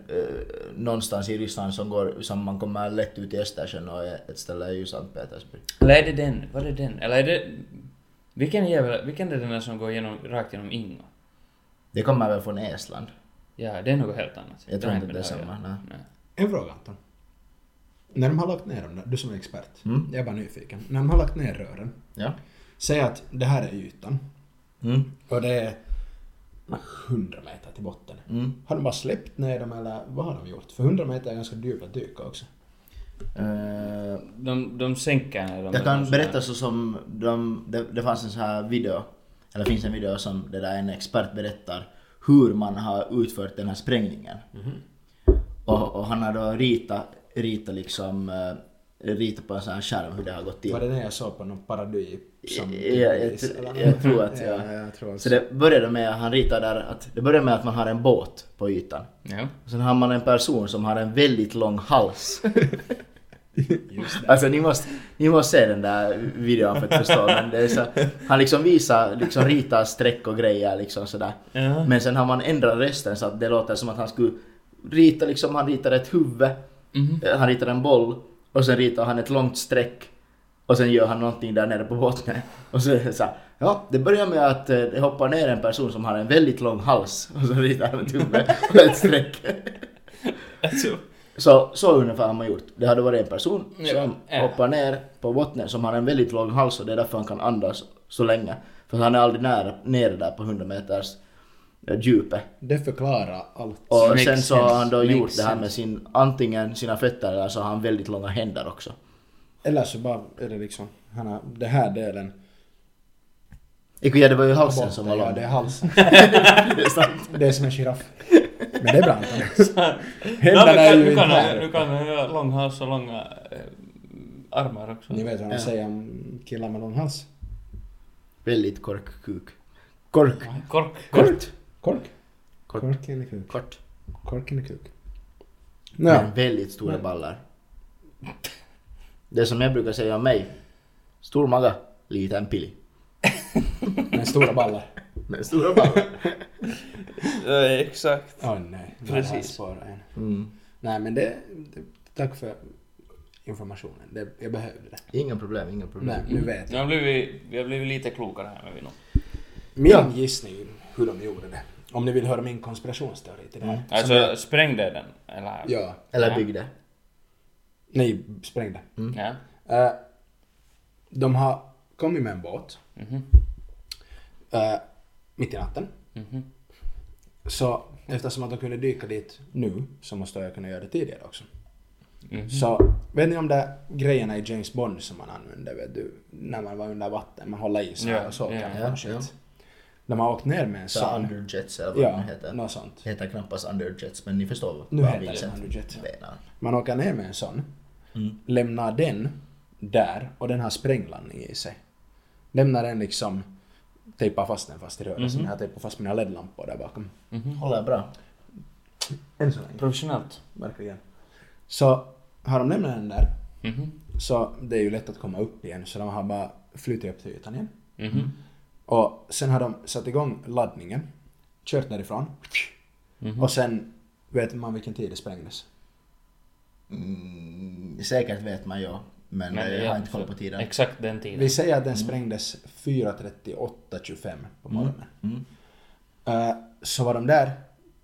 någonstans i Ryssland som går, som man kommer lätt ut i Östersjön och ett ställe är ju Sankt Petersburg. Eller är det den? Var det den? Eller är det... Vilken jävla... Vilken är den där som går genom, rakt genom Ingo? Det kommer väl från Estland? Ja, det är något helt annat. Jag tror inte det är samma, nej. Nej. En fråga Anton. När de har lagt ner dem där, du som är expert. Mm. Jag är bara nyfiken. När de har lagt ner rören. Ja. Säg att det här är ytan. Mm. Och det är 100 meter till botten. Mm. Har de bara släppt ner dem eller vad har de gjort? För 100 meter är ganska djupt att dyka också. Eh, De, de sänker när de... jag kan berätta så som de, det, det fanns en sån här video, eller finns en video som det där en expert berättar hur man har utfört den här sprängningen. Och, och han har då ritat, ritat liksom, eh, ritat på en sån här skärm hur det har gått till. Var det den jag såg på någon parady? Som Ja, jag, jag tror att ja. ja. jag tror Så det började med, han ritade där att, det började med att man har en båt på ytan. Ja. Och sen har man en person som har en väldigt lång hals. Alltså ni måste, ni måste se den där videon för att förstå. Men det är så, han liksom visar, liksom ritar streck och grejer liksom sådär. Ja. Men sen har man ändrat resten så att det låter som att han skulle rita liksom, han ritar ett huvud, eh, han ritar en boll och sen ritar han ett långt streck och sen gör han någonting där nere på botten. Och så är det så här, ja det börjar med att eh, det hoppar ner en person som har en väldigt lång hals och så ritar han ett huvud och ett streck. Så, så ungefär har man gjort. Det hade varit en person som ja. hoppar ner på botten som har en väldigt lång hals och det är därför han kan andas så länge. För han är aldrig nära, nere där på 100 meters djupet. Det förklarar allt. Och Makes sen så har han då sense. gjort Makes det här sense. med sin, antingen sina fötter eller så har han väldigt långa händer också. Eller så bara är det liksom, han har, det här delen. Icke, ja, det var ju halsen som var ja, lång. det är halsen. det är sant. Det är som en giraff. Men det är bra. Ja, Händerna är kan- ju inte här. du kan ha lång hals och långa eh, armar också. Ni vet vad de Ja. säger om killar med lång hals? Väldigt korkkuk. Kork. Kork. Kort. Kork? Kort. Korken i kuk. Kort. Korken i kuk. Men Ja. väldigt stora Men- ballar. Det som jag brukar säga om mig. Stor maga, liten pilli. Med stora ballar. Men stora ballar. Ja, exakt. Åh nej. Precis. En. Mm. Nej men det, det... Tack för informationen. Det, jag behövde det. Inga problem, inga problem. Nej, nu vet Nu jag. har blivit, vi har blivit lite klokare här med vi nog. Min Ja. gissning hur de gjorde det. Om ni vill höra min konspirationsteori till det här. Mm. Alltså, jag- sprängde den? Eller? Ja. Eller Ja. byggde. Nej, sprängde. Ja. Eh, de har kommit med en båt Mhm. eh, mitt i natten. Mhm. Så eftersom att de kunde dyka dit nu så måste jag kunna göra det tidigare också. Mhm. Så vet ni om de grejerna i James Bond som man använde vet du, när man var under vatten? Man håller i här Ja, och så ja, ja, ja. De har åkt ner med en Så sån. underjets eller vad Ja, det nu heter. något sånt. Det heter knappast underjets men ni förstår Nu vad heter vi det underjet. menar. Man åker ner med en sån, Mm. lämnar den där och den har sprängladdning i sig. Lämnar den liksom, tejpar fast den fast i rörelsen. Mhm. Jag har tejpat fast mina LED-lampor där bakom. Mhm. Håller bra. Än så länge. Professionellt. Verkligen. Så har de lämnat den där Mhm. så det är ju lätt att komma upp igen så de har bara flyttat upp till ytan igen. Mhm. Och sen har de satt igång laddningen, kört därifrån Mhm. och sen vet man vilken tid det sprängdes. Mm, säkert vet man ja. Men, Men jag ja, har inte koll på tiden. Exakt den tiden. Vi säger att den sprängdes 4.38.25 på morgonen. Mm. Eh, så var de där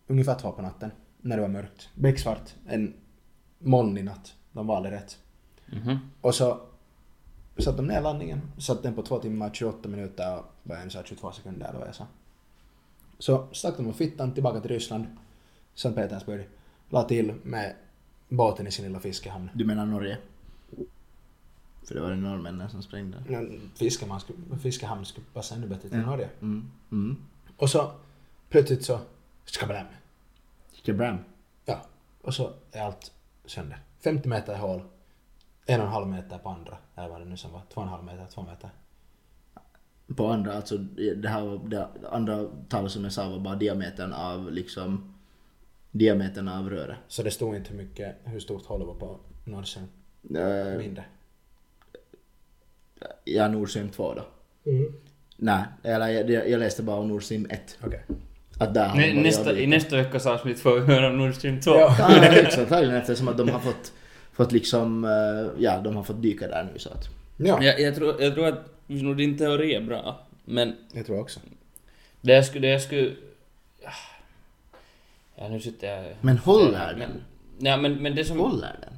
ungefär två på natten när det var mörkt. Becksvart, en molnig natt. De valde rätt. Mhm. Och så satte de ner landningen, satte den på 2 timmar 28 minuter och här 22 sekunder eller vad jag sa. Så stack de och fittan tillbaka till Ryssland, Sankt Petersburg, la till med båten i sin lilla fiskehamn. Du menar Norge? För det var det norrmännen som sprängde. Fiskehamn skulle, fiskehamn skulle passa ännu bättre till Ja. Norge. Mm. Mm. Och så plötsligt så, skablam. Skabram. Ja, och så är allt sönder. 50 meter hål, en och en halv meter på andra, eller vad det nu som var, två och en halv meter, två meter. På andra, alltså det här var, det andra talet som jag sa var bara diametern av liksom diametern av röret. Så det stod inte hur mycket, hur stort hålet var på Nordsjön, Uh, mindre. ja, Nordsim 2 då. Mm. Nej, eller jag, jag, läste bara om Nordsim 1. Okej. Att där har Nä, nästa, I nästa veckas avsnitt får vi höra om Nord Stream 2. Ja. Ja, antagligen eftersom att de har fått, fått liksom, eh, ja de har fått dyka där nu så att. Ja, Jag, jag, tror, jag tror att nog din teori är bra, men jag tror också. det jag skulle... Det jag skulle ja, nu sitter jag... Men håller men, den? Ja, men, men det som... Håller den?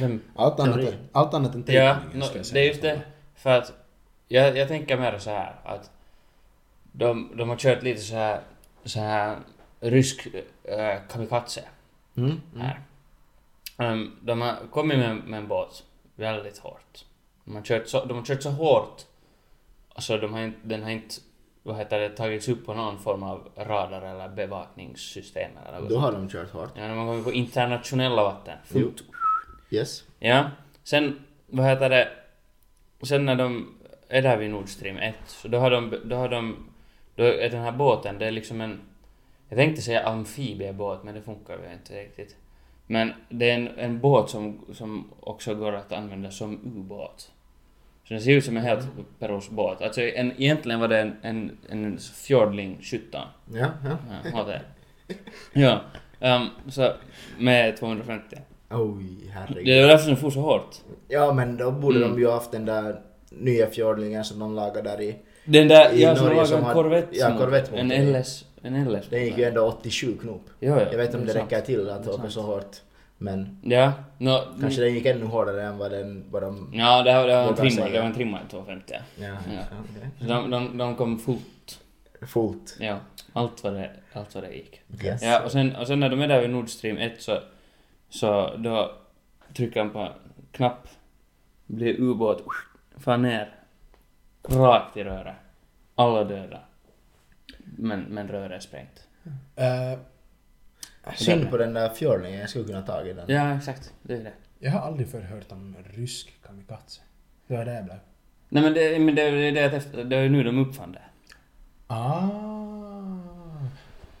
Vem? Allt annat, Teori. allt annat än Ja, teckningen no, ska jag säga. det är just det. För att jag, jag tänker mer så här att de, de har kört lite så här, så här rysk äh, kamikaze Mm. Mm. här. Ehm, de har kommit med, med en båt väldigt hårt. De har kört så, de har kört så hårt så de har inte, den har inte vad heter det, tagits upp på någon form av radar eller bevakningssystem eller något Då har de kört hårt. Ja, de har kommit på internationella vatten. Jo. Yes. Ja, sen vad heter det, sen när de är där vid Nord Stream 1, så då har de, då har de, då är den här båten, det är liksom en, jag tänkte säga amfibiebåt, men det funkar ju inte riktigt. Men det är en, en båt som, som också går att använda som ubåt. Så den ser ut som en helt perusbåt. Alltså en, egentligen var det en, en, en Fjordling 17. Ja, ja. Ja, det. Ja, ehm, så med 250. Oj, herregud. Det var därför den for så hårt. Ja, men då borde Mm. de ju haft den där nya fjordlingen som de lagade där i. Den där, I ja, Norge som en har- korvett. ja, korvettmotor. En LS. En LS. Den gick ju ändå 87 knop. Jo, ja, Jag vet inte om det sant. räcker till att Det åka så hårt. Men Ja, no, kanske den gick ännu hårdare än vad den, vad de... Ja, det, här- det var en trimmad, det var en trimmad 250. Ja, Ja. ja. Så de, de, de kom fullt. Fullt. Ja, allt vad det, allt vad det gick. Yes. Ja, och sen, och sen när de är där vid Nord Stream 1 så, så då trycker han på knapp, blir ubåt, far ner, rakt i röret. Alla döda. Men, men röret är sprängt. Eh, Synd på den där fjordlingen, jag skulle kunna tagit den. Ja, exakt. Det är det. jag har aldrig förr hört om rysk kamikaze. Det var det jag blev. Nej men det, men det, det, det, det är ju nu de uppfann det. Ah.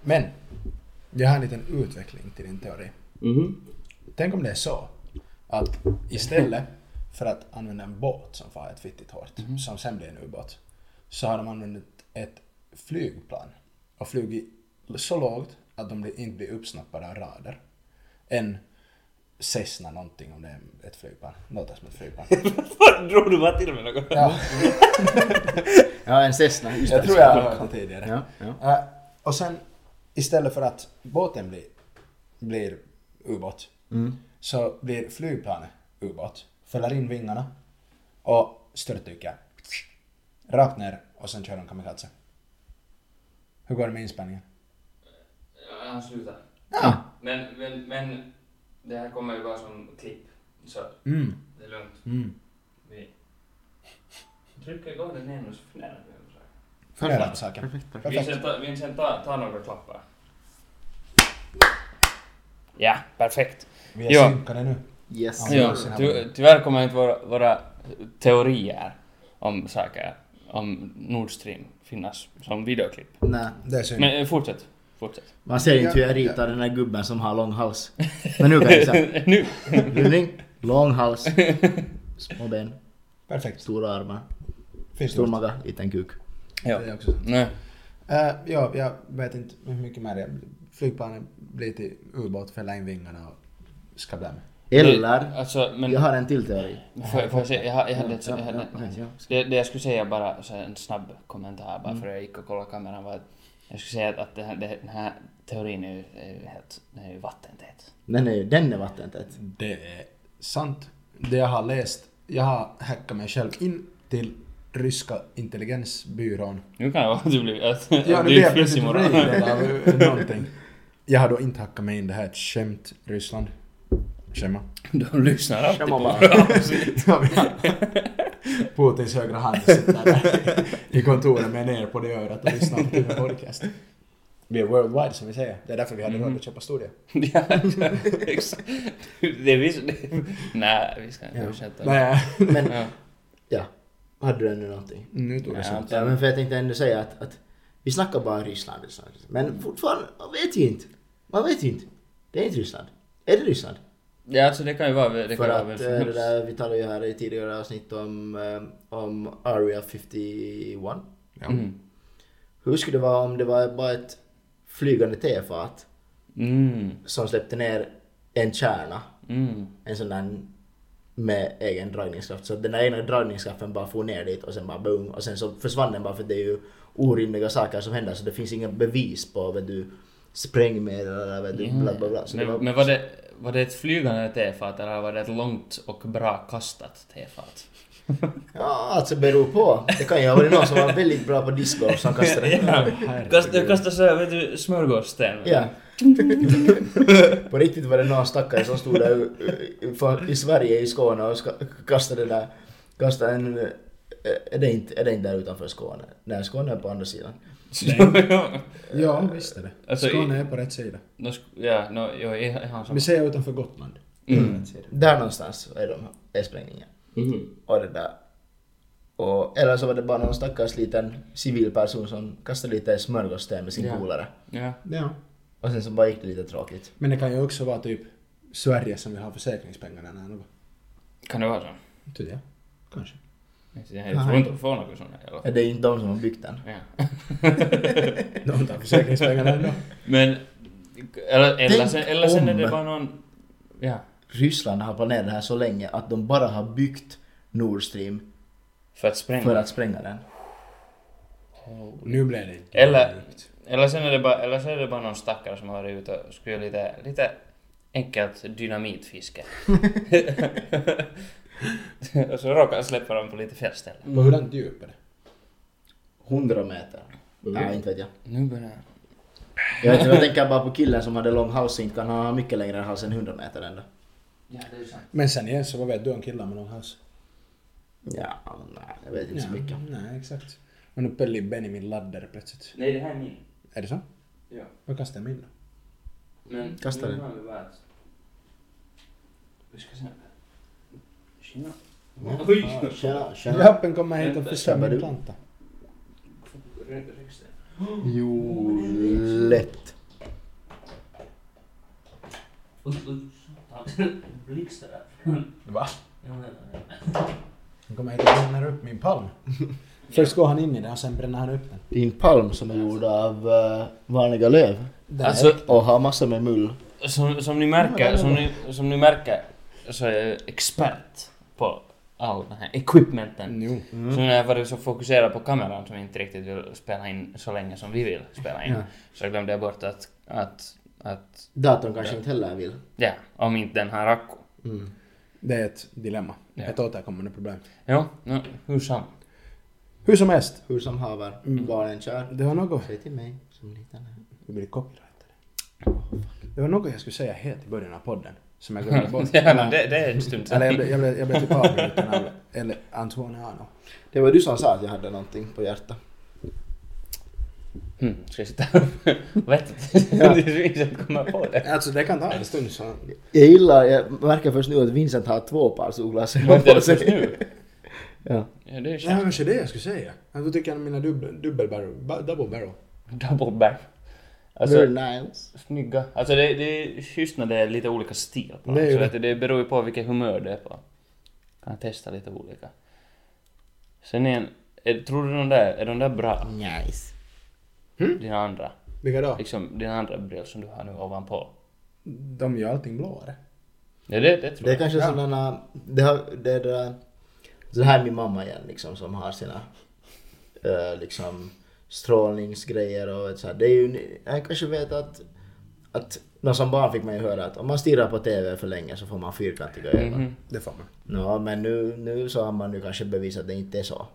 Men, jag har en liten utveckling till din teori. Mhm. Tänk om det är så att istället för att använda en båt som far ett fittigt hårt, som sen blir en ubåt, så har de använt ett flygplan och flugit så lågt att de inte blir uppsnappade av radar. En Cessna någonting om det är ett flygplan. Låter som ett flygplan. Vad drog du bara till med något? ja, Ja, en Cessna. Just jag tror jag har hört det tidigare. Ja, ja. Eh, och sen istället för att båten blir, blir ubåt Mm. så blir flygplanet ubåt, fäller in vingarna och störtdyker. Rakt ner och sen kör de kamikaze. Hur går det med inspelningen? Ja, han slutar. Ja. Men, men, men det här kommer ju bara som klipp. Så Mm. det är lugnt. Mm. Vi trycker igång den och så funderar vi på saker. På saker. Perfekt, perfekt. Vincent, ta, Vincent ta, ta några klappar. Ja, perfekt. Vi är Ja. synkade nu. Yes. Ja. Ty, tyvärr kommer inte våra, våra teorier om saker, om Nord Stream finnas som videoklipp. Nej. Det är synd. Men eh, fortsätt. Fortsätt. Man ser inte hur jag Ja, ritar den där gubben som har lång hals. Men nu kan jag säga. nu! Rulling, lång hals, små ben, Perfekt. stora armar, Finns stor maga, liten kuk. Ja. Det är också. Nej. Uh, ja, jag vet inte hur mycket mer. jag- Flygplanet blir till ubåt, fäller in vingarna och ska Eller, Alltså, men... jag har en till teori. Får, får jag säga, jag, jag hade ett, Ja, jag hade, ja, okej, ja. det, det jag skulle säga bara, så en snabb kommentar bara Mm. för att jag gick och kollade kameran var att jag skulle säga att, att det här, det, den här teorin är ju, är ju helt, den är ju vattentät. Den är, den är vattentät. Det är sant. Det jag har läst jag har hackat mig själv in till ryska intelligensbyrån. Nu kan det vara att du blir... Att, Ja, blir är jag plötsligt imorgon. någonting. Jag har då inte hackat mig in, det här är ett skämt, Ryssland. Skämma. De lyssnar alltid Skämma på bara. Putins högra hand sitter där i kontoret med ner på det örat och lyssnar på TV podcast. Vi är worldwide som vi säger. Det är därför vi hade råd att köpa studio. Ja, exakt. Det är vi Nej, vi ska inte Ja. fortsätta. Nej, Men Ja. ja, hade du ännu någonting? nu tog det slut. Ja, men för jag tänkte ändå säga att, att vi snackar bara Ryssland, Ryssland. Men fortfarande, man vet ju inte. Man vet ju inte. Det är inte Ryssland. Är det Ryssland? Ja, alltså det kan ju vara... Det kan För vara att eh, det där, vi talade ju här i tidigare avsnitt om, eh, om Area 51. Ja. Mm. Hur skulle det vara om det var bara ett flygande tefat Mm. som släppte ner en kärna, Mm. en sån där med egen dragningskraft. Så den där egna dragningskraften bara for ner dit och sen bara boom och sen så försvann den bara för det är ju orimliga saker som händer så det finns inga bevis på vet du sprängmedel eller vet du bla bla bla. Så det Men, var, men var, det, var det ett flygande tefat eller var det ett långt och bra kastat tefat? Ja, alltså beror på. Det kan ju ha varit någon som var väldigt bra på discgolf som kastade ja. Herregud. Kasta, så här, vet du, smörgåssten. Ja. på riktigt var det någon stackare som stod där i- i- Sverige, i Skåne och kastade där, kastade en... eh, Är det, inte, är det inte där utanför Skåne? Nej, Skåne är på andra sidan. Ja, visst är det. Alltså, Skåne är på rätt sida. Sk- ja, no, jo, har Vi säger utanför Gotland. Mm. Där någonstans är, de, är sprängningen. Mhm. Och det där. Och, eller så var det bara någon stackars liten civil person som kastade lite smörgåssten med sin Ja. polare. Ja. Ja. Och sen så bara gick det lite tråkigt. Men det kan ju också vara typ Sverige som vill ha försäkringspengarna. Kan det vara så? Inte det? Kanske. Jag tror inte att få något sånt i alla fall. Det är inte de som har byggt den. Ja. De tar försäkringspengarna ändå. Men, eller, eller, sen, eller sen är det bara någon... Ja. Ryssland har planerat det här så länge att de bara har byggt Nord Stream För att spränga. för att spränga den. Nu blev det inte Eller-. Eller sen är det bara, eller så är det bara någon stackare som har varit ute och skulle lite, lite enkelt dynamitfiske. och så råkar han släppa dem på lite fel ställen. På hurdant djup är det? 100 meter. Mm. Nej, inte vet jag. Nu börjar Jag, vet, inte, jag tänker bara på killen som hade lång hals, inte kan ha mycket längre hals än 100 meter ändå. Ja, det är sant. Men sen igen så vad vet du om killar med lång hals? Ja, nej, jag vet inte så mycket. Nej, exakt. Men nu pöljer Benny min laddare plötsligt. Nej, det här är min. Är det så? Ja. Vad kastar jag min då? Men Kasta den. Vi ska se. Tjena. Ja. Oj! Ja, Tjena, tjena. Jappen kommer hit och förstör min planta. Jo, lätt. Blixtar där. Va? Han kommer hit och bränner upp min palm. Först går han in i den och sen bränner han upp den. Din palm som är gjord av uh, vanliga löv. Alltså, Och har massor med mull. Som, som ni märker, som ni, som ni märker så är jag expert på all den här equipmenten. jo. Så när jag varit så fokuserad på kameran som inte riktigt vill spela in så länge som vi vill spela in, Ja. så glömde jag bort att, att, att, Datorn kanske inte heller vill. ja, om inte den har akku. Mm. Det är ett dilemma. Ja. Ett återkommande problem. Jo, no, hur som. Hur som helst. Hur som haver. Mm. Barnen kör. Det var något... Säg till mig som liten. Det blir copyrightade. Det var något jag skulle säga helt i början av podden. Som jag glömde bort. ja, men det, det är en stund Eller jag sedan. blev, jag blev, jag blev typ avbruten av eller. Det var du som sa att jag hade någonting på hjärtat. Hmm, ska jag sitta här och vet inte. Det är ingen som kommer på det. Alltså det kan ta en stund så... Jag gillar, jag märker först nu att Vincent har två par solglasögon på sig. nu? Ja. Ja, det är kanske det jag skulle säga. Jag då tycker jag mina dubbel, dubbel barrel, ba- double barrel. Double back. Very Alltså, nice. snygga. Alltså det, det är schysst när det är lite olika stil på Det dem. Så det. att det beror ju på vilket humör du är på. Kan testa lite olika. Sen är en, är, tror du de där, är de där bra? Nice. Dina andra? Vilka då? Liksom dina andra brill som du har nu ovanpå? De gör allting blåare. Ja, det, det tror Det är jag. kanske Ja. sådana, det, har, det är det där, så här är min mamma igen liksom som har sina eh, liksom strålningsgrejer och så här. Det är ju, jag kanske vet att att nå, som barn fick man ju höra att om man stirrar på TV för länge så får man fyrkantiga ögon. Mhm. Det får man. Nå, men nu, nu så har man ju kanske bevisat att det inte är så.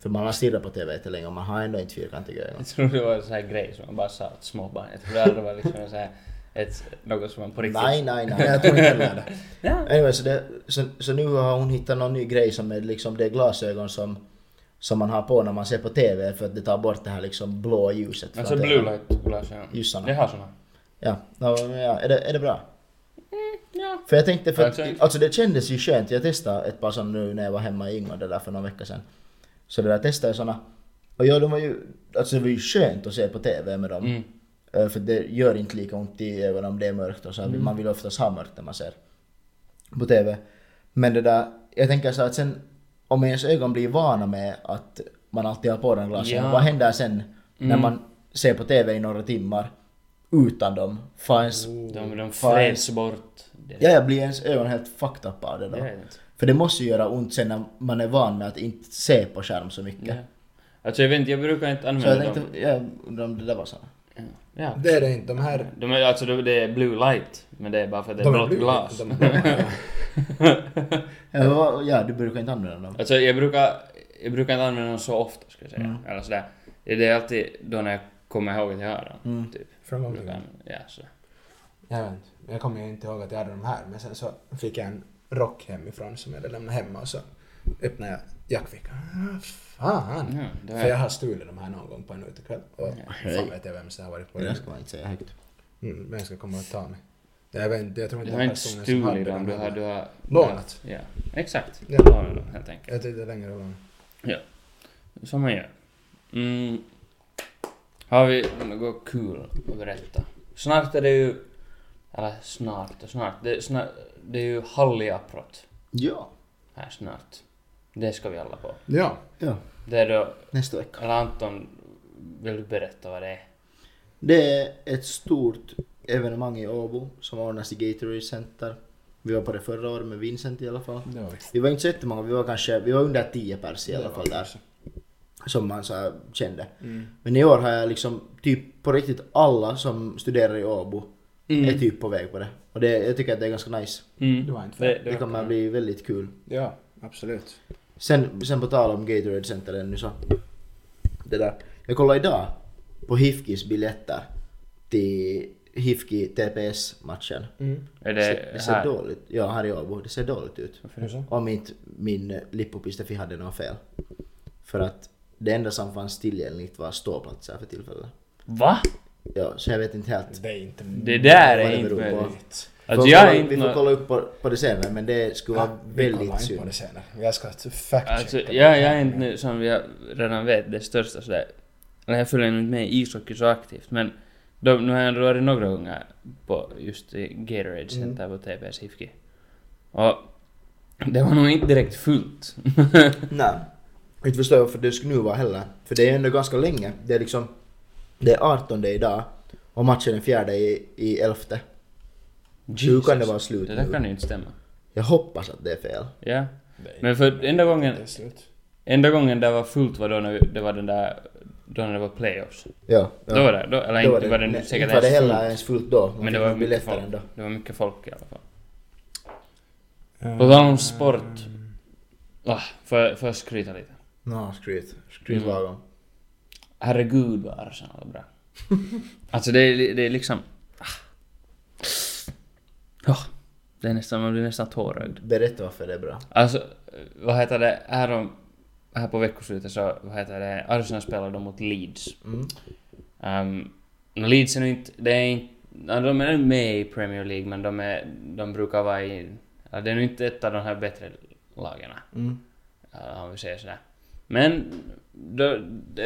För man har stirrat på TV jättelänge och man har ändå inte fyrkantiga ögon. Jag tror det var en sån här grej som man bara sa åt små barn. Jag tror det var liksom sån här, ett, något som man på riktigt... Nej, nej, Nej, nej. jag tror inte heller det. Ja. Anyway, så, det, så, så nu har hon hittat någon ny grej som är liksom det glasögon som, som man har på när man ser på TV för att det tar bort det här liksom blå ljuset. Alltså blue light glasögon. Just såna. Jag har såna. Ja, ja, men ja är, det, är det bra? Ja. För jag tänkte, för att, alltså det kändes ju skönt. Jag testade ett par sådana nu när jag var hemma i det där för någon vecka sedan. Så det där testade jag såna. Och ja, de var ju, alltså det var ju skönt att se på TV med dem. Mm. Eh, För det gör inte lika ont i ögonen om det är mörkt och så. Mm. Man vill oftast ha mörkt när man ser på TV. Men det där, jag tänker så att sen om ens ögon blir vana med att man alltid har på den glasögonen, Ja. vad händer sen när Mm. man ser på TV i några timmar utan dem? Får ens, De, de freds bort. Ja, jag blir ens ögon helt fucked up av det då. det. För det måste ju göra ont sen när man är van med att inte se på skärm så mycket. Ja. Alltså jag vet inte, jag brukar inte Så använda jag dem. tänkte, ja, undrar om det där var så. Ja. Det är det inte. De här... De är, alltså det är blue light, men det är bara för att det är De är blått blue. glas. De är blå. Ja, ja, du brukar inte använda dem. Alltså jag brukar, jag brukar inte använda dem så ofta skulle jag säga. Mm. Eller sådär. Det är alltid då när jag kommer ihåg att jag har dem. Mm. Typ. Från gång till Brukar gång. jag- Ja, så. Jag vet inte. Jag kommer ju inte ihåg att jag hade de här, men sen så fick jag en rock hemifrån som jag hade lämnat hemma och så öppnade jag jackfickan. Ah, fan! Ja, det För jag har stulit de här någon gång på en utekväll. Och Hej. fan vet jag vem som har varit på Det det. ska man inte säga högt. Mm, vem ska komma och ta mig? Jag vet inte, jag tror inte du har inte stulit dem, du har, heller. du har... Lånat. Ja, exakt. Ja. Lånat dem helt enkelt. Jag tyckte längre lån. Som man gör. Mm. Har vi något kul att berätta? Snart är det ju... Eller snart och snart. Det, är snart, det är ju Halliaprot Ja. här snart. Det ska vi alla på. Ja. Ja, Det är då... nästa vecka. Eller Anton, vill du berätta vad det är? Det är ett stort evenemang i Åbo som ordnas i Gatorade Center. Vi var på det förra året med Vincent i alla fall. Det var vi. Var inte så jättemånga, vi var kanske, vi var under 10 pers i alla fall där. Som man så här kände. Mm. Men i år har jag liksom typ på riktigt alla som studerar i Åbo är typ på väg på det. Och det, jag tycker att det är ganska nice. Mm. Det var inte det, fel. Det kommer att bli väldigt kul. Ja, absolut. Sen, sen på tal om Gatorade Center ännu så. Det där. Jag kollade idag på Hifkis biljetter till Hifki TPS-matchen. Mm. Är Det, det, det ser här? dåligt Ja, här i Åbo. Det ser dåligt ut. Varför så? Om inte min Lippopistefi hade något fel. För att det enda som fanns tillgängligt var ståplatser för tillfället. Va? Ja, så jag vet inte helt. Det är inte... Det där Vad är det inte beror möjligt. Vi Alltså får jag kolla- är inte Vi får nå- kolla upp på, på det senare men det skulle vara Ja, vi väldigt kollar inte på synd. det senare. Jag ska fact Alltså, jag, jag är inte nu, som vi redan vet, det största sådär... Jag följer inte med i ishockey så aktivt, men de, nu har jag ändå varit några gånger på just Gatorade Center på TPS Hifki. Och det var nog inte direkt fullt. Nej. Inte förstår jag varför det skulle nu vara heller. För det är ändå ganska länge. Det är liksom... Det är 18 idag. Och matchen är fjärde i, i elfte. Hur kan det vara slut Det där nu? kan ju inte stämma. Jag hoppas att det är fel. Ja. Men för enda gången, Det är slut. enda gången det var fullt var då när vi, det var den där, då när det var playoffs. Ja. ja. Då var det, då, eller Då inte var det nej, säkert inte var det ens heller fullt. ens fullt då. Man Men det var mycket biljetter folk. ändå. Det var mycket folk i alla fall. På tal om sport. Ah, får, jag- får jag skryta lite? Nå, skryt. Skryt Mm. lagom. Herregud vad Arsenal är bra. alltså det är, det är liksom... Ah. Ja, det är nästan, man blir nästan tårögd. Berätta varför det är bra. Alltså, vad heter det, här, om, här på veckoslutet så, vad heter det, Arsenal spelade de mot Leeds. Mm. Um, no, Leeds är nu inte, det är inte, de är med i Premier League men de är, de brukar vara i, ja, det är nu inte ett av de här bättre lagen. Mm. Ja, om vi säger sådär. Men det,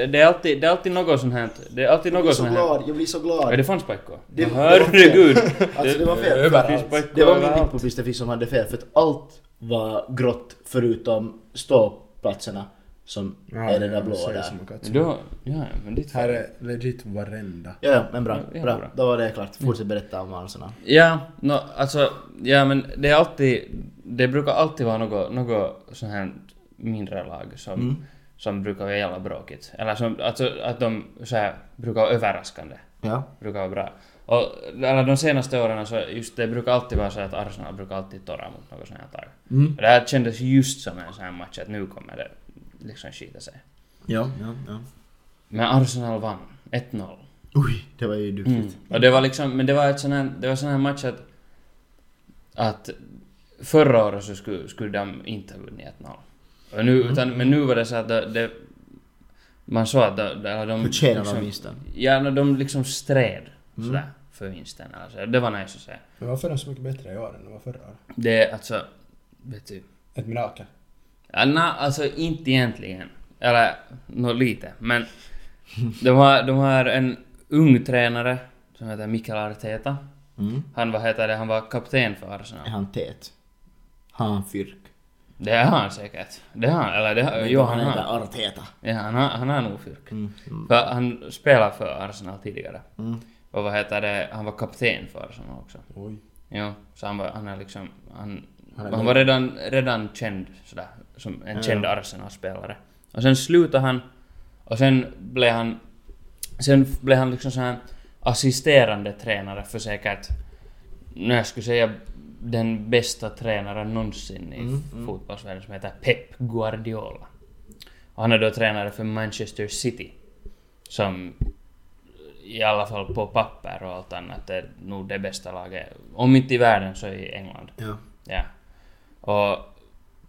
det, är alltid, det är alltid något sånt här. Det är alltid Jag något så sånt här. glad, jag blir så glad. Ja, det fanns. Det- Herregud! Alltså det var fel. Överallt. Det var min överallt. Lippopistefi som hade fel för att allt var grått förutom ståplatserna som är det där blåa där. Då, ja, men ditt Här är legit varenda. Ja, ja, men bra. Ja, bra. bra. Då var det klart. Fortsätt berätta om Arsenal. Ja, no, alltså, ja men det är alltid, det brukar alltid vara något, något sånt här mindre lag som, Mm. Som brukar vara jävla bråkigt. Eller som, alltså att de så här, brukar vara överraskande. Ja. Brukar vara bra. Och eller de senaste åren så just det brukar alltid vara så att Arsenal brukar alltid torra mot något sånt här lag. Mm. Det här kändes just som en sån här match att nu kommer det liksom skita sig. Ja, ja, ja. Men Arsenal vann. 1-0. Oj, det var ju duktigt. Mm. Och det var liksom, men det var ett sån här, det var sån här match att, att förra året så skulle, skulle de inte ha vunnit 1-0. Och nu, Mm. utan, men nu var det så att det, det man såg att de, eller de de vinsten? Ja, de liksom stred Mm. sådär för vinsten. Alltså, det var nice att se. Men varför är de så mycket bättre i år än de var förra året? Det är alltså, vet du. Ett mirakel. Ja, na, alltså inte egentligen. Eller, nå lite. Men de har, de har en ung tränare som heter Mikael Arteta. Mm. Han, vad heter det, han var kapten för Arsenal. Är han tät? Har han fyrk? Det är han säkert. Det har han, eller det har, jo han heter har. Arteta. Ja, han har, han har nog fyrk. Mm. Mm. För han spelade för Arsenal tidigare. Mm. Och vad heter det, han var kapten för Arsenal också. Oj. Jo, så han var, han är liksom, han, Han är han, var redan, redan känd sådär, som en Ja. känd Arsenal-spelare. Och sen slutade han, och sen blev han, sen blev han liksom sån här assisterande tränare för säkert, nu jag skulle säga den bästa tränaren någonsin i Mm, mm. fotbollsvärlden som heter Pep Guardiola. Och han är då tränare för Manchester City. Som i alla fall på papper och allt annat är nog det bästa laget. Om inte i världen så i England. Ja. Ja. Och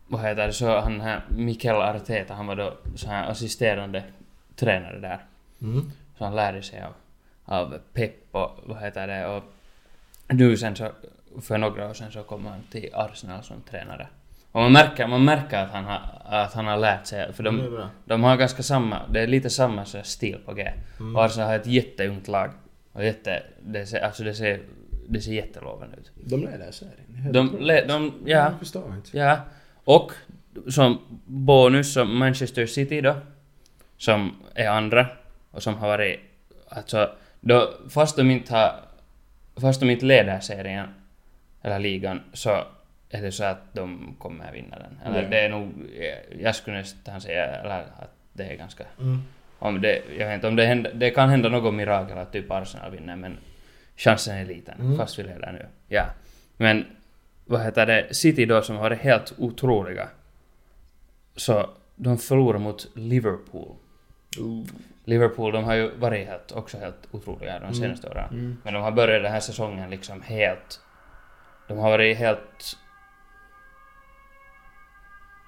vad heter det så han här Mikael Arteta han var då så här assisterande tränare där. Mm. Så han lärde sig av, av Pep och vad heter det och nu sen så för några år sen så kom han till Arsenal som tränare. Och man märker, man märker att han har, att han har lärt sig för de, de har ganska samma, det är lite samma så stil på G. Mm. Och Arsenal har ett jätteungt lag. Och jätte, det ser, alltså det ser, det ser jättelovande ut. De leder serien. De, le, de, ja, Jag förstår inte. ja. Och som bonus som Manchester City då, som är andra och som har varit, alltså, då, fast de inte har, fast de inte leder serien, eller ligan, så är det så att de kommer vinna den. Eller Ja. det är nog, jag skulle nästan säga, eller att det är ganska Mm. om det, jag vet inte om det händer, det kan hända något mirakel att typ Arsenal vinner men chansen är liten Mm. fast vi leder nu. Ja. Men vad heter det, City då som har varit helt otroliga. Så de förlorar mot Liverpool. Ooh. Liverpool de har ju varit helt, också helt otroliga de senaste åren. Mm. Men de har börjat den här säsongen liksom helt... De har varit helt...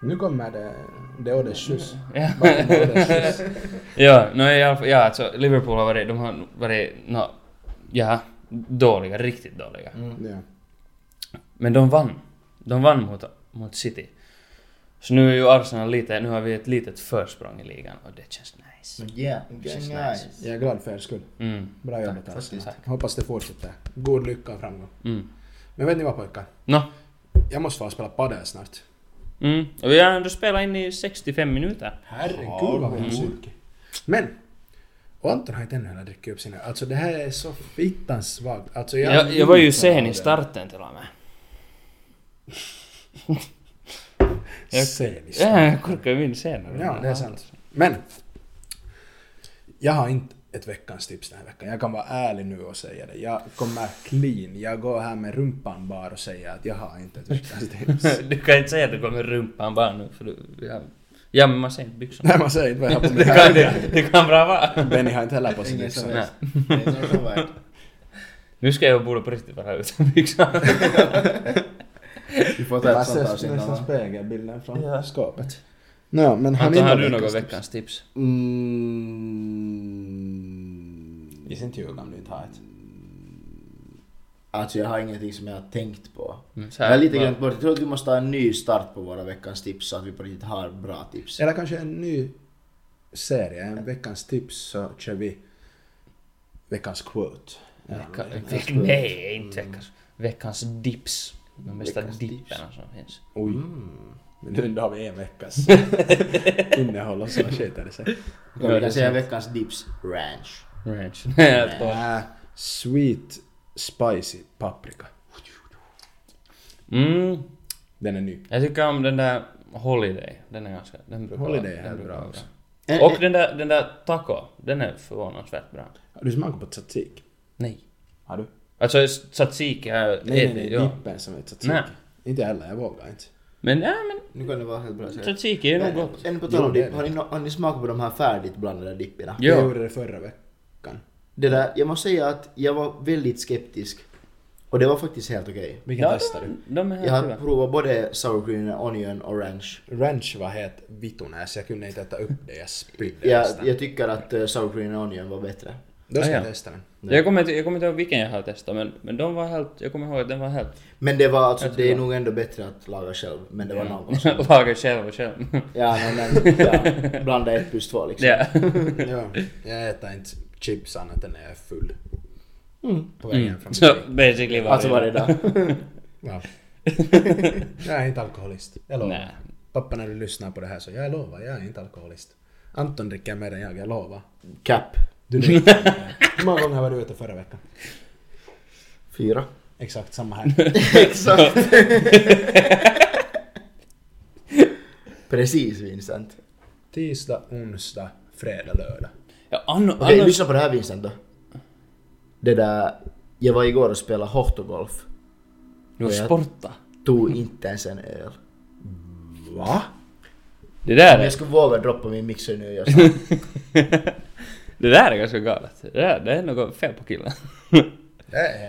Nu kommer det... Det är Odes skjuts. Ja. Ja, no, fall, ja alltså Liverpool har varit, de har varit, no, ja, dåliga, riktigt dåliga. Mm. Ja. Men de vann. De vann mot, mot City. Så nu är ju Arsenal lite, nu har vi ett litet försprång i ligan och det känns nice. Men yeah, Yes, nice. nice. Jag är glad för er skull. Mm. Bra jobbat tack. Hoppas det fortsätter. God lycka och framgång. Mm. Men vet ni vad pojkar? Nå. Jag måste få spela padel snart. Mm. Och vi har ändå spelat in i 65 minuter. Herregud vad vi har sugit. Men! Och Anton har inte ännu heller druckit upp sina... Alltså det här är så fittans svagt. Alltså jag... Jag, jag var ju sen i starten till och med. Jag- Sen i Ja, starten. jag korkade ju in senare. Ja, det är sant. Men! Jag har inte ett veckans tips den här veckan. Jag kan vara ärlig nu och säga det. Jag kommer clean. Jag går här med rumpan bar och säger att jag har inte ett veckans tips. Du kan inte säga att du kommer rumpan bara nu för du... Ja, ja men man ser inte byxorna. Nej, man säger inte vad jag har på mig Det kan, det, det kan bra vara. Benny har inte heller på sig Ingen som byxor. helst. Det är ingen som vet. Nu ska jag borde på riktigt vara utan byxor. Vi får ta Jag ett sånt ser avsnitt nästan spegelbilden från Ja. skåpet. Nå, men har ni Anton, har du något veckans tips? Mm. tips? inte ljuga om du inte har ett. Alltså jag har ingenting som jag har tänkt på. Mm, så Jag här, har lite glömt bort, jag tror att vi måste ha en ny start på våra veckans tips så att vi på riktigt har bra tips. Eller kanske en ny serie, en veckans tips så kör vi veckans quote. Vecka, Eller- veck, nej, inte veckans. Veckans dips. De bästa Veckans dipperna som finns. Oj. Mm. Men nu då har vi en veckas innehåll och så skiter det sig. Vi det kan är säga veckans dips ranch. Ranch. Äh, sweet spicy paprika. mm, Den är ny. jag tycker om den där Holiday, den är ganska... Den brukar Holiday är den bra också. En- Och en- den där, den där taco, den är förvånansvärt bra. Har du smakat på tzatziki? Nej. Har du? Alltså tzatziki är... Nej, nej, nej. Dippen som är tzatziki. Nej. Inte heller, jag vågar inte. Men ja, men Nu kan det vara helt bra. tzatziki är nog gott. En på tal om dipp, har ni, har ni smakat på de här färdigt blandade dipperna? Ja. Jag gjorde det förra veckan. Det där, jag måste säga att jag var väldigt skeptisk. Och det var faktiskt helt okej. Vilken Ja, testade du? de, de är Jag helt har provat både sour cream, onion och ranch. Ranch var helt vitunäs, jag kunde inte äta upp det, jag spydde Jag, nästan. jag tycker att uh, sour cream och onion var bättre. Då ska Ah, jag ja. testa den. Jag kommer, inte, jag kommer inte ihåg vilken jag har testat men, men de var helt, jag kommer ihåg att den var helt... Men det var alltså, Jag det är nog ändå bättre att laga själv. Men det var Ja. någon som... Laga själv och själv. Ja, nej, men ja, blanda ett plus två liksom. ja. ja, jag äter inte chips annat än när jag är full. Mm. På vägen Mm. från Så butiken. basically var Alltså varje dag. Ja. jag är inte alkoholist, jag lovar. Nej. Pappa när du lyssnar på det här så jag lovar, jag är inte alkoholist. Anton dricker mer än jag, jag lovar. Cap. Du mer. Hur många gånger var du ute förra veckan? Fyra. Exakt samma här. Exakt. Precis Vincent. Tisdag, onsdag, fredag, lördag. Ja, anno, Okej, annars... lyssna på det här Vincent då. Det där, jag var igår och spelade hottogolf. Du har sporta. Tog inte ens en öl. Va? Det där Om är... jag skulle våga droppa min mixer nu, jag sa. Det där är ganska galet. Det, där, det är något fel på killen.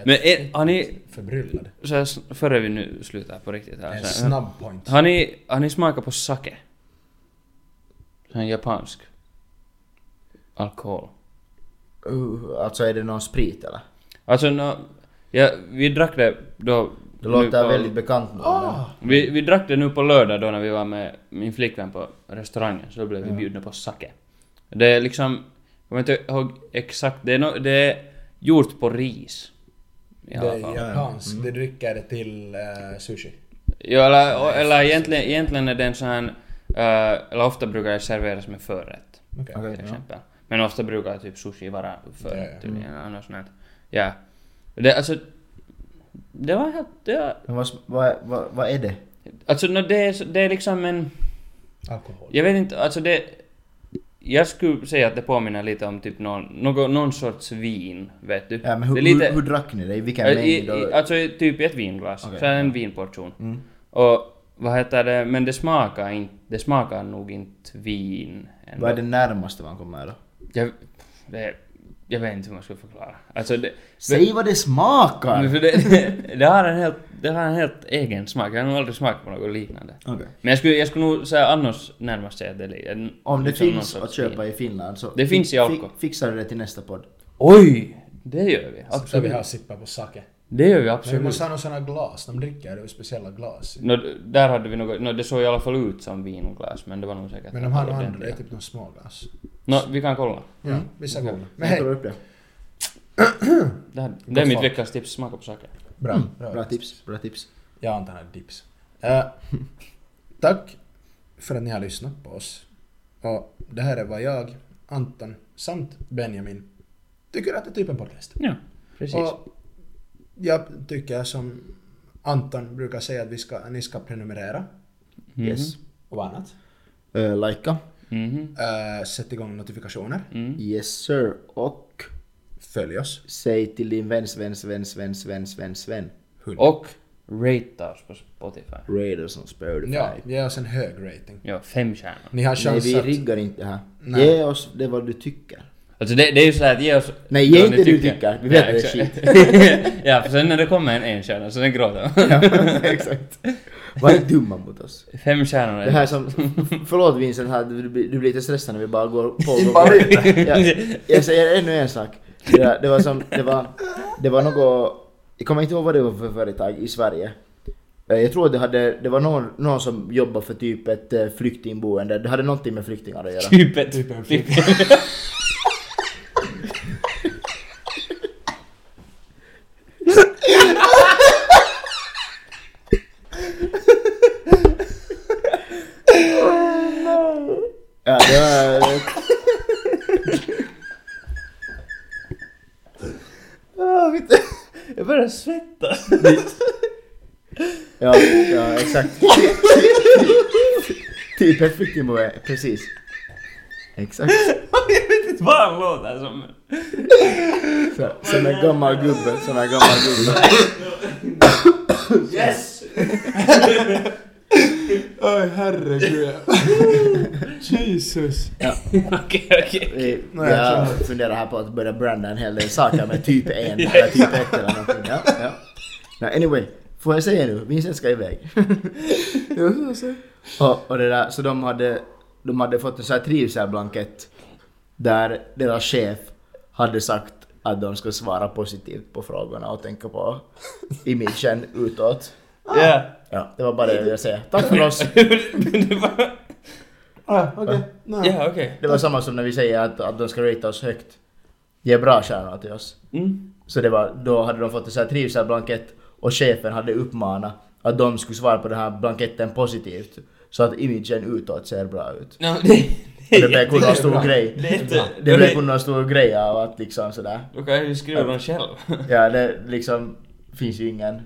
Men är, har ni... förbryllad. Så här, före vi nu slutar på riktigt här. En så här, snabb point. Har ni, har ni smakat på sake? Sån japansk. Alkohol. Uh, alltså är det någon sprit eller? Alltså no, ja, vi drack det då... Det låter på- väldigt bekant nu. Ah! Vi, vi drack det nu på lördag då när vi var med min flickvän på restaurangen, så då blev vi bjudna på sake. Det är liksom, kommer inte ihåg exakt, det är, no, det är gjort på ris. I Det alla är japanskt, Mm. du dricker det till eh, sushi. Ja, eller, eller egentligen, egentligen är det en sån här, eh, eller ofta brukar det serveras med förrätt. Okej. till Ja. exempel. Men ofta brukar typ sushi vara förrätt Ja, ja. tydligen, annars sånt. Ja. Det, alltså, det var helt, det var, Men vad, vad, vad, vad är det? alltså no, det, är, det är liksom en, Alkohol. jag vet inte, alltså det, jag skulle säga att det påminner lite om typ någon, någon, någon sorts vin, vet du. Ja, men hur, det är lite, hur, hur drack ni det? I vilken mängd? och- alltså typ i ett vinglas, Okej, så en ja. vinportion. Mm. Och vad heter det, men det smakar inte, det smakar nog inte vin ändå. Vad är det närmaste man kommer då? Jag, det, jag vet inte hur man ska förklara. Alltså det... Säg vad det smakar! Men för det, det, det, har en helt, det har en helt egen smak. Jag har nog aldrig smakat på något liknande. Okej. Men jag skulle, jag skulle nog säga annars närmast säga att det är Om det liksom finns att köpa i Finland så Det finns i fi- Alko. fixar du det till nästa podd. Oj! Det gör vi. Ska vi Absolut. ha sippa på sake? Det gör vi Men vi absolut. måste ha några såna glas, de dricker det ur speciella glas. Nå, där hade vi något, nå, det såg i alla fall ut som vinglas men det var nog säkert Men de har några andra, det är typ några små glas. Nå, vi kan kolla. Ja, vissa goda. Men Jag tar hej, upp det. Det, här, det är mitt veckans tips, smaka på saker. bra, Mm, bra. bra tips, bra tips. Jag antar att dips. Eh, tack för att ni har lyssnat på oss. Och det här är vad jag, Anton samt Benjamin tycker att det är typ en podcast. Ja, precis. Och jag tycker som Anton brukar säga att vi ska, ni ska prenumerera Mhm. Yes. och vad annat. Uh, Likea. Mhm. Uh, sätt igång notifikationer. Mm. Yes sir. Och Följ oss. säg till din väns väns väns väns väns väns vän. Hund. Och rate oss på Spotify. Raiders on Spotify. Ja, ge oss en hög rating. Ja, fem stjärnor. Ni har Nej chans vi att... riggar inte här. Nej. Ge oss det vad du tycker. Alltså det, det är ju så här att ge oss... Nej, ge inte du tycker. Vi vet att det är exakt. ja, för sen när det kommer en en stjärna så den gråter ja, exakt. Var inte dumma mot oss. Fem stjärnor Det här som, förlåt Vincent här, du, blir- du blir lite stressad när vi bara går på och går. jag, jag säger ännu en sak. Det, det var som, det var, det var något, jag kommer inte ihåg vad det var för företag i Sverige. Eh, Jag tror att det, hade, det var någon, någon som jobbade för typ ett eh, flyktingboende, det hade någonting med flyktingar att göra. Typ ett... Typ en typ, Ja, det var... Åh, vet du, jag börjar svettas. Ja, ja exakt. Typ effektiv och precis. Exakt. jag vet inte vad han låter som. Så, som en gammal gubbe, som en gammal gubbe. Yes! Oj herregud. Jesus. Ja. Okej, okej. Vi, Nej, jag jag funderar här på att börja branda en hel del saker med typ 1 eller typ 1 eller någonting. Ja, ja. No, anyway, får jag säga nu? Vincent ska iväg. Och, och det där, så de hade, de hade fått en sån här trivselblankett där deras chef hade sagt att de skulle svara positivt på frågorna och tänka på imagen utåt. Ja. Ja, det var bara det jag ville säga. Tack för oss! Ah, okej. Nej. Ja, okej. Det var samma som när vi säger att, att de ska rata oss högt. Ge bra stjärnor till oss. Mm. Så det var, då hade de fått en sån här trivselblankett och chefen hade uppmanat att de skulle svara på den här blanketten positivt. Så att imagen utåt ser bra ut. No, det, Och det blev kunna en det är stor bra. grej. det inte... Det blev kunna en stor grej av att liksom sådär. Då kan jag ju skriva dem själv. Ja, det liksom finns ju ingen...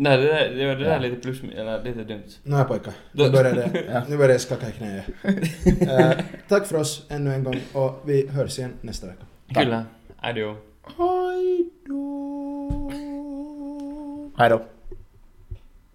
Nej, det där, det var det där Ja. lite plus, eller lite dumt. Nej pojkar, nu börjar det, Ja. nu börjar det skaka i knäet. Eh, tack för oss ännu en gång och vi hörs igen nästa vecka. Tack. Kyllä. Adjo. Hej då! Hej då.